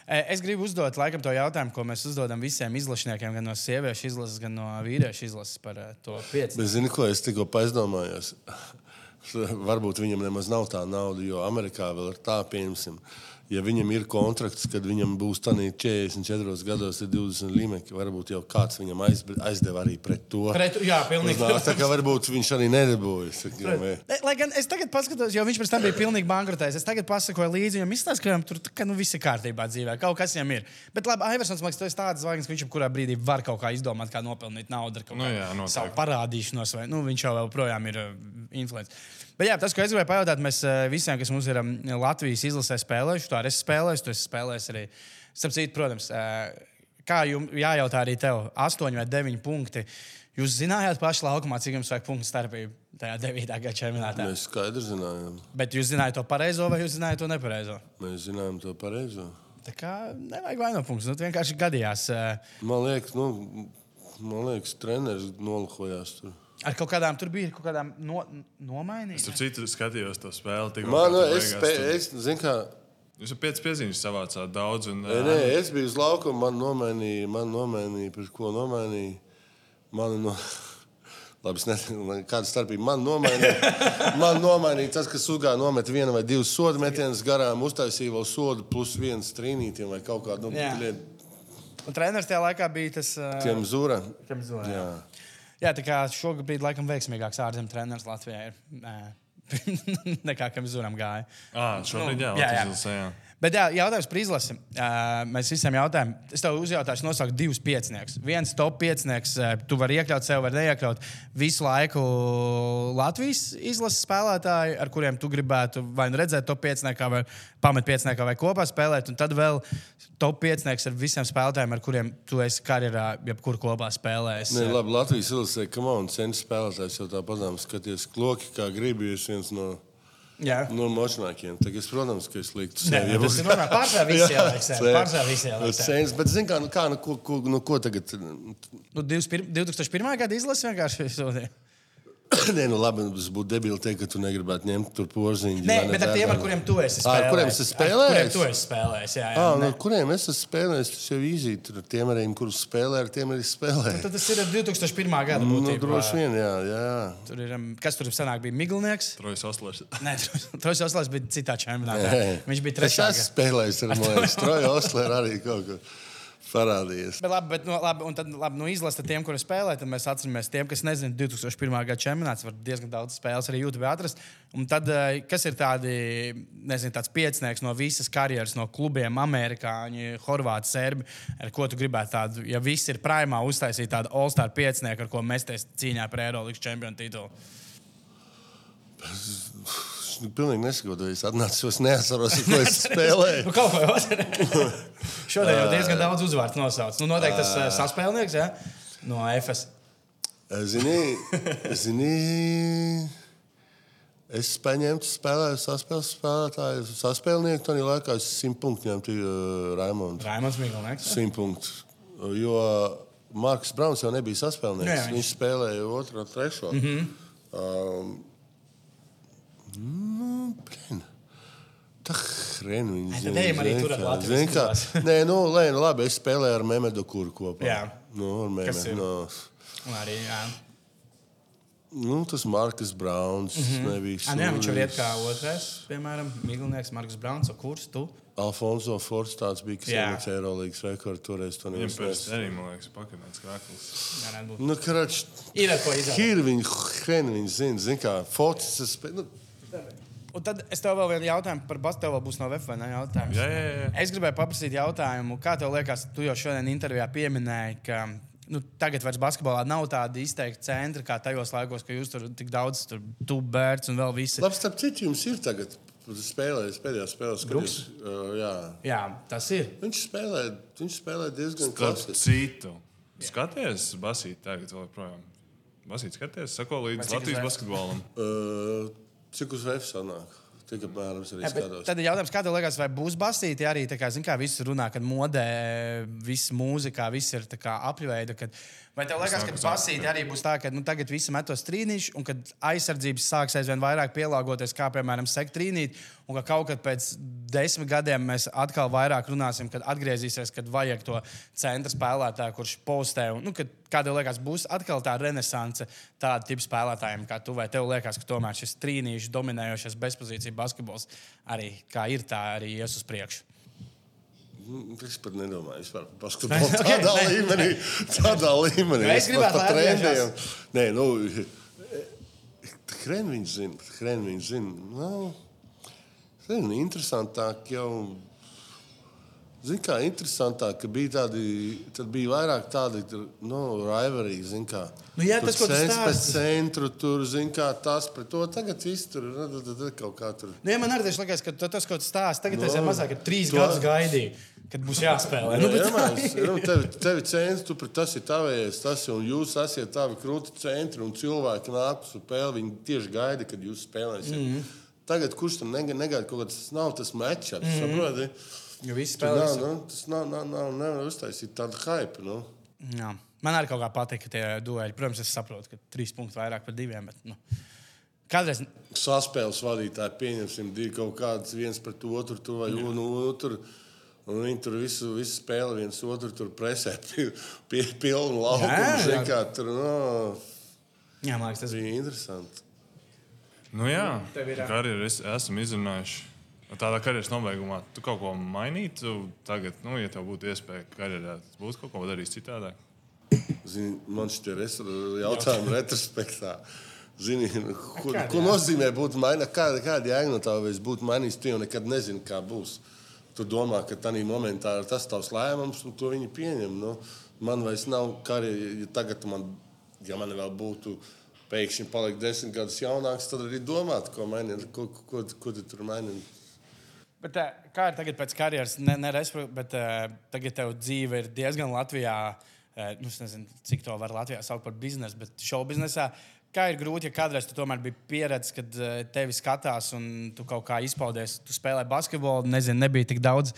E, Es gribu uzdot laikam, to jautājumu, ko mēs uzdodam visiem izlašniekiem, gan no sieviešu izlases, gan no vīriešu izlases par ē, to pieci. Bet, zini, ko es tikko aizdomājos? Varbūt viņam nemaz nav tā nauda, jo Amerikā vēl ir tā, pieņemsim, ja viņam ir kontrakts, kad viņam būs tādā 44 gados, ir 20 līmeņi, varbūt jau kāds viņam aizdeva arī pret to. Pret, jā, pilnīgi. Uznāk, Tā kā varbūt viņš arī nedabūja. Saka, vai- Ne, Lai gan es tagad paskatos, jo viņš pēc tam bija pilnīgi bankrotējis. Es tagad pasakoju līdzi, viņam izstāsta, ka viņam tur tā kā, nu, viss ir kārtībā dzīvē. Kaut kas viņam ir. Bet, labi, Aivarsons, man liekas, tas ir tāds zvaigznes, ka viņš jebkurā brīdī var kaut kā izdomāt, kā nopelnīt naudu ar kaut Nu kādu jā, noteikti. savu parādīšanos. Vai, nu, viņš jau joprojām ir uh, influencer. Bet jā, tas, ko es gribēju pajautāt, mēs uh, visiem, kas mums ir um, Latvijas izlasē spēlējuši, to arī es spēlēju, tu esi spēlējis arī. Starp citu, protams, kā jums jājautā arī tev, astoņi vai deviņi punkti. Jūs zinājāt pašā laukumā, cik jums vajag punktu starpību tajā 9. gada čempionātā. Mēs skaidri zinājām. Bet jūs zinājāt to pareizo vai jūs zinājāt to nepareizo? Mēs zinājām to pareizo. Tā kā nevajag vainot punktus. Nu, tas vienkārši gadījās Man liekas, nu, man liekas treneris nolakojās tur. ar kaut kādām, tur bija kaut kādām no, nomainījumiem. Starp citu, skatījos to spēli. tikko, Man, tur es, spē, tur- es zinu, kā. Jūs jau piecas piezīmes savācāt daudz. Un, Nē, nē, es biju uz laukuma, man nomainīja, man nomainīja, par ko nomainīja. Man no... Labi, es nezinu, kāda starpība man nomainīja. Man nomainīja tas, kas uzgāja nomet vienu vai divus sodu metienus garām, uztaisīja vēl sodu plus viens trīnītiem vai kaut kādu nu, lietu. Un treneris tajā laikā bija tas. Uh, Tiem zura. Kemzura, Jā. jā. jā, tā kā šogad bija laikam veiksmīgāks ārzemju treneris Latvijā. Ir, uh, nekā Kemzuram gāja. Ah, šobrīd, jā, Nu, jā, jā. Latvijas izlasē, jā. Bet jā, jautājums par izlasi. Uh, mēs visiem jautājām, es tev uzjautāšu, nosaukt divus piecinieks. Viens top piecinieks, uh, tu vari iekļaut sev, vai neiekļaut visu laiku Latvijas izlases spēlētāju, ar kuriem tu gribētu vai nu redzēt top pieciniekā, vai pamet pieciniekā, vai kopā spēlēt. Un tad vēl top piecinieks ar visiem spēlētājiem, ar kuriem tu esi karjerā, jebkur kopā spēlējis. Nē, labi, Latvijas izlasē, ka man centra spēlētājs jau tā pazīstams, skaties, kloki, kā gribi, viens no, Jā. no močnākiem. Tagad, es, protams, ka es liktu sevi. tas ir normāli. Pārsvarā visi ieliek sevi. Pārsvarā visi ieliek sevi. Sēns, bet, zini, kā, nu, kā, nu, ko, ko, nu, ko tagad? Nu, 21 2001. gada izlase vienkārši sūdzīja. Nē, nu, labi, tas būtu debili teikt, ka tu negribētu ņemt tur porziņu. Nē, bet ar tiem, ar kuriem tu esi spēlējis. ar kuriem es Ar kuriem tu esi spēlējis, jā. jā. Ah, Nē. no kuriem es esmu spēlējis? Tas jau īzīt. Tur ar tiem arī, kurus spēlē, ar tiem arī spēlē. Tad tas ir ar 2001. gada Nu, būtībā. droši vien, jā, jā. Tur ir, um, kas tur senāk bija Miglnieks? Trojas Oslers. Nē, Trojs Oslers bija citā čempionātā. Viņš bija Es trešā. esmu spēlējis ar Stroju Oslēru arī kaut ko parādījies. Bet, labi, bet, no, labi, un tad, labi, nu, izlasīt tiem, kuriem spēlē, tad mēs atceramies tiem, kas nezina, 2001. gada čempionāts. Var diezgan daudz spēles arī YouTube atrast. Un tad, eh, kas ir tādi, nezinu, tāds piecinieks no visas karjeras, no klubiem, amerikāņi, horvāti, serbi, ar ko tu gribētu tādu, ja viss ir primā, uztaisīt tādu all-star piecinieku, ar ko mesties cīņā par Eirolandes čempionu titulu. Es nu pilnīgi nesakotu, es atnācu, es neatceros, ko es spēlēju. Nu, kaut ko jau Šodien jau diezgan daudz uzvārdu nosauc. Nu, noteikti tas uh, saspēlnieks ja? no FS. Zini, zini, es paņēmu spēlēju saspēles spēlētāju, saspēlnieku, tad laikā es simt punktu ņemtu uh, Raimondu. Raimons Miglnieks. Simt punktu. Jo Marks Brauns jau nebija saspēlnieks. Jā, viņš- viņš... viņš spēlēja otru, trešo. Mm -hmm. um, nu, blin. Tā hrēna viņa zina, ejam arī tur Latvijas zini kā. Nē, nu, lē, nu, labi, es spēlēju ar Memedu Kuru kopā. Jā. Nu, ar? Memedu. No, Un arī, jā. nu, tas Markus Brauns mm -hmm. nebija. Ah, jā, viņš var iet kā otrais, piemēram, Miglnieks, Marks Brauns, kurs tu. Alfonso Forts tāds bija, kas ieliks Eirolandes rekordu toreiz. To neviens pēc nes- tam arī, man liekas, pakāpienas krāklis. Nu, karač, Ir ko viņi, hrēni viņi zina, zina, kā spē- Nu, Un tad es tev vēl vienu jautājumu par Bastu. Tev būs no VF vai ne jautājums? Jā, jā, jā. Es gribēju paprasīt jautājumu, kā tev liekas, tu jau šodien intervijā pieminēji, ka nu, tagad vairs basketbolā nav tāda izteikta centra kā tajos laikos, kad jūs tur tik daudz tur tubērts un vēl visi. Labi, starp citu, jums ir tagad spēlējis pēdējā spēlē. Bruks? Uh, jā. Jā, tas ir. Viņš spēlē, viņš spēlē diezgan Starp klasiski. citu, skaties, Basīt, tagad vēl projām. Basīt, skaties, sako līdz Latvijas basketbolam. Uh, cik uz VF sanāk? Tik apmēram arī Jā, skatos. tad ir jautājums, kā tev liekas, vai būs basīti arī tā kā, zin, kā visi runā, kad modē, viss mūzikā, viss ir apveida. Kad... Vai tev liekas, ka atpakaļ. arī būs tā, ka nu, tagad visi metos trīnīši, un kad aizsardzības sāks aizvien vairāk pielāgoties, kā piemēram sektrīnīt, un ka kaut kad pēc desmit gadiem mēs atkal vairāk runāsim, kad atgriezīsies, kad vajag to centra spēlētāju, kurš postē. Un, nu, kad, kā tev liekas, būs atkal tā renesance tāda tipa spēlētājiem kā tu, vai tev liekas, ka tomēr šis trīnīšu dominējošais bezpozīcija basketbols arī kā ir, tā arī ies uz priekšu? Es pat nedomāju vispār par basketbolu. Tādā ne. līmenī, tādā līmenī. Nu, es gribētu, par trendiem. Nē, nu, Hren viņš zina, Hren viņš zina. Nu, zin, interesantāk jau. Zini, kā interesantāk, ka bija tādi, tad bija vairāk tādi, nu, rivalry, zini, kā. Nu, jā, tas, ko tu cents pēc stāsti. centru, tur, zini, kā tas pret to. Tagad viss tur ir, nu, tad- kaut kā tur. Nu, ja man arī tieši liekas, ka tas, ko tu stāsti, tagad Nu, tas ir mazāk, ka trīs gadus gaidīji, kad būs jāspēlē. Nu, bet, jā, nu, tevi, tevi centrs, tu pret tas ir tavējais, tas ir, un jūs esat tavi krūti centri, un cilvēki nāk uz spēli, viņi tieši gaida, kad jūs spēlēsiet. Mm -hmm. Tagad kurš tam nega- negaida, kaut kas tas nav tas matčups, mm -hmm. saproti? jo Tur spēlē. Nav, nu, tas nav, nav, nav, nevar uztaisīt tādu hype. Nu. Jā. Man arī kaut kā patīk, ka tie dueli, protams, es saprotu, ka trīs punkti vairāk par diviem. Bet, nu, kādreiz Saspēles vadītāji pieņemsim divi kaut kādas viens pret otru, tur vai un, un, tur. Un viņi tur visu, visu spēli viens otru tur presē, pie, pie pilnu laukumu. Jā, jā. Tur no, jā, man liekas, tas bija. interesanti. Nu, jā, Tev ir, es, esam izrunājuši. Tādā karjeras nobeigumā tu kaut ko mainītu. Tagad, nu, ja tev būtu iespēja karjerā, tas būtu kaut ko darīt citādāk. Zini, man šie jautājumi retrospektā. Zini, ko, ko nozīmē būt mainītam? Kāda, kāda jēga no tā, vai es būtu mainījis? Tu jau nekad nezini, kā būs. Tu domā, ka tajā momentā ir tas tavs lēmums, un to viņi pieņem. Nu, man vairs nav karjeras, ja tagad man, ja man vēl būtu pēkšņi palikt desmit gadus jaunāks, tad arī domāt, ko mainīt, ko, ko, ko, ko tu tur mainīt. Bet, eh, kā ir tagad pēc karjeras, ne, ne bet uh, tagad tev dzīve ir diezgan Latvijā. Uh, nu, es nezinu, cik to var Latvijā saukt par biznesu, bet šovu biznesā. Kā ir grūti, ja kādreiz tu tomēr biji pieredzējis, kad uh, tevi skatās un tu kaut kā izpaudies, tu spēlē basketbolu, nezinu, nebija tik daudz.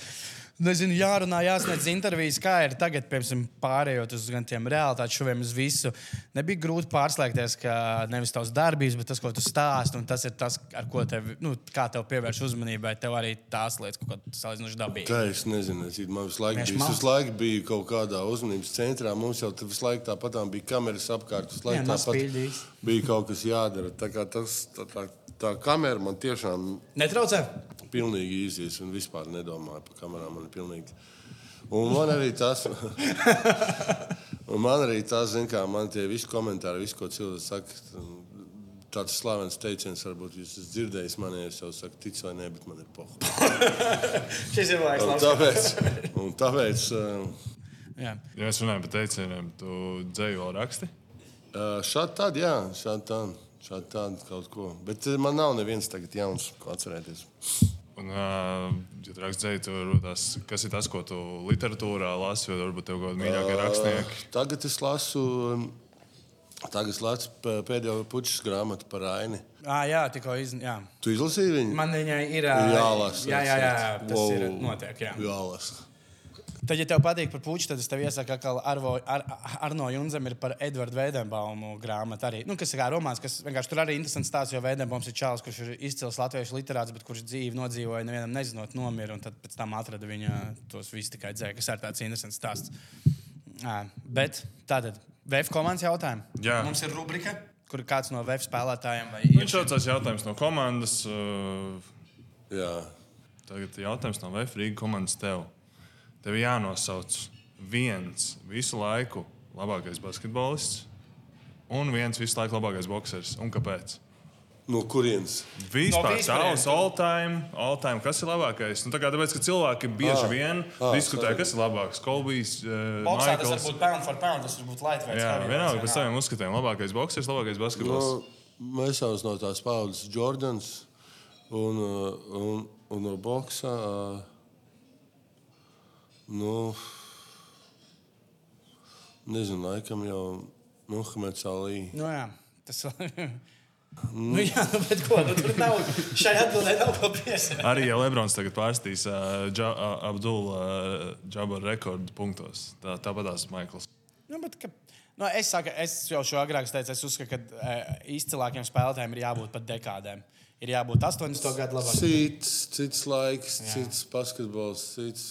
Nezinu, jārunā, jāsniedz intervijas, kā ir tagad, piemēram, pārējot uz tiem realitātes šoviem, uz visu. Nebija grūti pārslēgties, ka nevis tavs darbības, bet tas, ko tu stāsti, un tas ir tas, ar ko tev, nu, kā tev pievērš uzmanībai, tev arī tās lietas, ko salīdzinoši dabīgi. Kā es nezinu, es, man visu laiku, mākslinieks. visu laiku biju kaut kādā uzmanības centrā. Mums jau visu laiku tāpat bija kameras apkārt. Visu laiku Jā, tāpat bija kaut kas jādara. Tā, kā tas, tā, tā, tā kamera man tiešām Netraucē? pilnīgi izies un vispār nedomāju par kamerām. Man ir pilnīgi. Un man arī tas, un man arī tas, zin, kā man tie visi komentāri, visu, ko cilvēks saka, tāds slavens teiciens, varbūt jūs esat dzirdējis man, ja es jau saku, tic vai nē, bet man ir poha. Šis ir laiks. Un tāpēc, un tāpēc uh, Jā. Ja mēs runājam par teicieniem, tu dzēju vēl raksti. uh, šādi tādi, jā, šādi tādi, šādi tādi kaut ko. Bet uh, man nav neviens tagad jauns, ko atcerēties. Un, uh, ja tu tur tas, kas ir tas, ko tu literatūrā lasi, vai varbūt tev kaut kādi mīļākie rakstnieki. Uh, tagad es lasu, um, tagad es lasu pēdējo puķis grāmatu par Aini. Ah, jā, tikko izņēma. Tu izlasīji viņu? Man viņai ir Jālasa. Jā, jā, jā, jā tas Wow. wow. ir notiek. Jā. Jālasa. Tad, ja tev patīk par puķu, tad es tev iesaku, ka Arvo, Ar, Arno Junzam ir par Edvardu Veidembaumu grāmatu. Arī, nu, kas ir kā romāns, kas vienkārši tur arī interesants stāsts, jo Veidenbaums ir čāls, kurš ir izcils latviešu literāts, bet kurš dzīvi nodzīvoja, nevienam nezinot, nomira, un tad pēc tam atrada viņa tos visus tikai dzēju, kas ir tāds interesants stāsts. À, bet tātad, VF komandas jautājumi. Jā. Mums ir rubrika, kur kāds no VF spēlētājiem vai Viņš saucās jautājums no komandas. Uh, Jā. Tagad jautājums no VF Rīgas komandas tev. Tev jānosauc viens visu laiku labākais basketbolists un viens visu laiku labākais boxers. Un kāpēc? No kurienes? Vispār No savs vispārējiem. all time, all time, kas ir labākais? Nu, tā kā tāpēc, ka cilvēki bieži Ah, vien ah, diskutē, sorry. kas ir labāks. Kolbijs, uh, Boksā tas var Maikls. būt pound for pound, tas var būt lightweight. Jā, vienalga pēc saviem uzskatiem. Labākais boxers, labākais basketbols. Nu, mēs jau no tās paudzes Jordans un, uh, un, un no boxa. uh, Nu, nezinu, laikam jau Muhameds Ali. Nu, jā, tas Nu, jā, nu, bet ko? Nu, tur nav. Šai atbildē nav ko piesaukt. Arī ja Lebrons tagad pārstīs uh, Dža- uh, Abdula uh, Džabaru rekordu punktos. Tā, tāpat tās Maikls. Nu, bet, ka, nu, es, saku, es jau šo agrāk teicu, es uzskatu, ka e, izcilākiem spēlētājiem ir jābūt pat dekādēm. Ir jābūt 80. gadu labākajiem. Cits, cits laiks, Jā. cits basketbols, cits.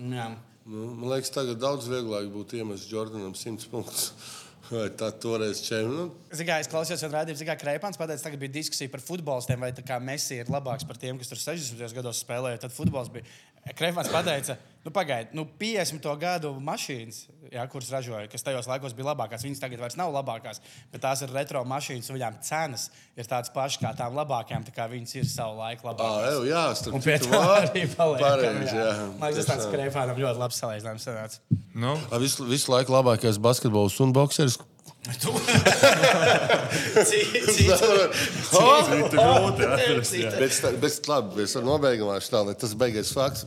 Jā. Man liekas, tagad daudz vieglāk būtu iemest Jordanam 100 punktus. Vai tā toreiz čem? Nu, Zini, kā es klausījos, un rādījums, kā Kreipāns pateica, tagad bija diskusija par futbolistiem, vai tā kā Messi ir labāks par tiem, kas tur 60. gados spēlēja. Tad futbols bija. Kreipāns pateica, nu pagaidi, nu 50. gadu mašīnas, jā, kuras ražoja, kas tajos laikos bija labākās, viņas tagad vairs nav labākās, bet tās ir retro mašīnas, un viņām cenas ir tādas pašas kā tām labākajām, tā kā viņas ir savu laiku labākās. ev, jā, starp Un pie tā arī jā. Man liekas, tas. Kreipānam ļoti labs salīdzinājums sanāca. Nu, Ā, Visu, visu laiku labākais basketbols un boxers. Tu- Citu grūti atrast. Bet, labi, mēs varam nobeigumā tā, lai tas beigais fakts.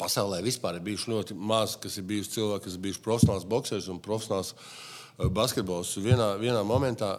Pasaulē vispār ir bijuši ļoti maz, kas ir bijuši cilvēki, kas ir bijuši profesionāls boxers un profesionāls uh, basketbols. Vienā, vienā, momentā,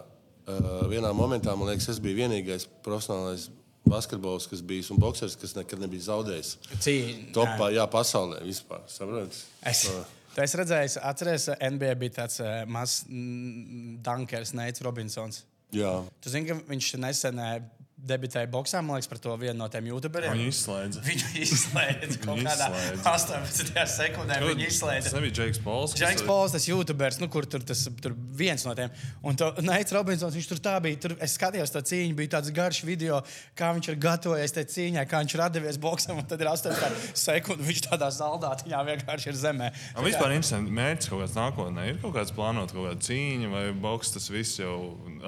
uh, vienā momentā, man liekas, es biju vienīgais profesionālais basketbols, kas bijis un boxers, kas nekad nebija zaudējis. cīņa. Topā, jā, pasaulē vispār. Saprati? Es, tu esi redzējis, atceries, NBA bija tāds uh, mazs mm, dunkers, Neits Robinsons. Jā. Tu zini, ka viņš nesen eh, debitēja boxā, man liekas, par to vienu no tiem youtuberiem. Viņu izslēdza. Viņu izslēdza kaut kādā izslēdza. 18 sekundē. Viņu Tas izslēdza. nebija Džeks Pols. kas- Džeks Pols, tas YouTubers, nu, kur tur tas tur viens no tiem. Un Neits Robinsons, viņš tur tā bija. Tur, es skatījos to cīņu, bija tāds garš video, kā viņš ir gatavojies tajā cīņā, kā viņš ir atdevies boxam. Un tad ir 8 sekundes, viņš tādā zaldātiņā vienkārši ir zemē. Man vispār interesanti, mērķis kaut kāds nākotnē. Ir kaut kāds plānot, kaut kāda cīņa vai boks, tas viss jau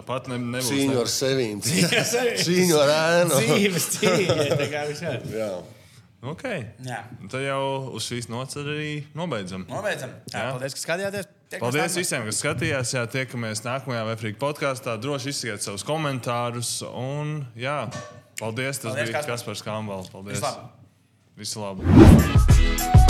pat ne, nebūs. Cīņu ar ne- sevīm. Cīņa ar sevīm. Cīņu ar ēnu. Dzīves cīņa. Okay. Jā. Tad jau uz šīs nots arī nobeidzam. Nobeidzam. Jā, Jā. paldies, ka skatījāties. Tiekamies Paldies nākamā. visiem, kas skatījās. Jā, tiekamies nākamajā Vēfrīga podkāstā. Droši izsakiet savus komentārus. Un, jā, paldies. Tas Paldies, bija Kaspars. Kambals. Paldies. Vislabāk. Visu labu.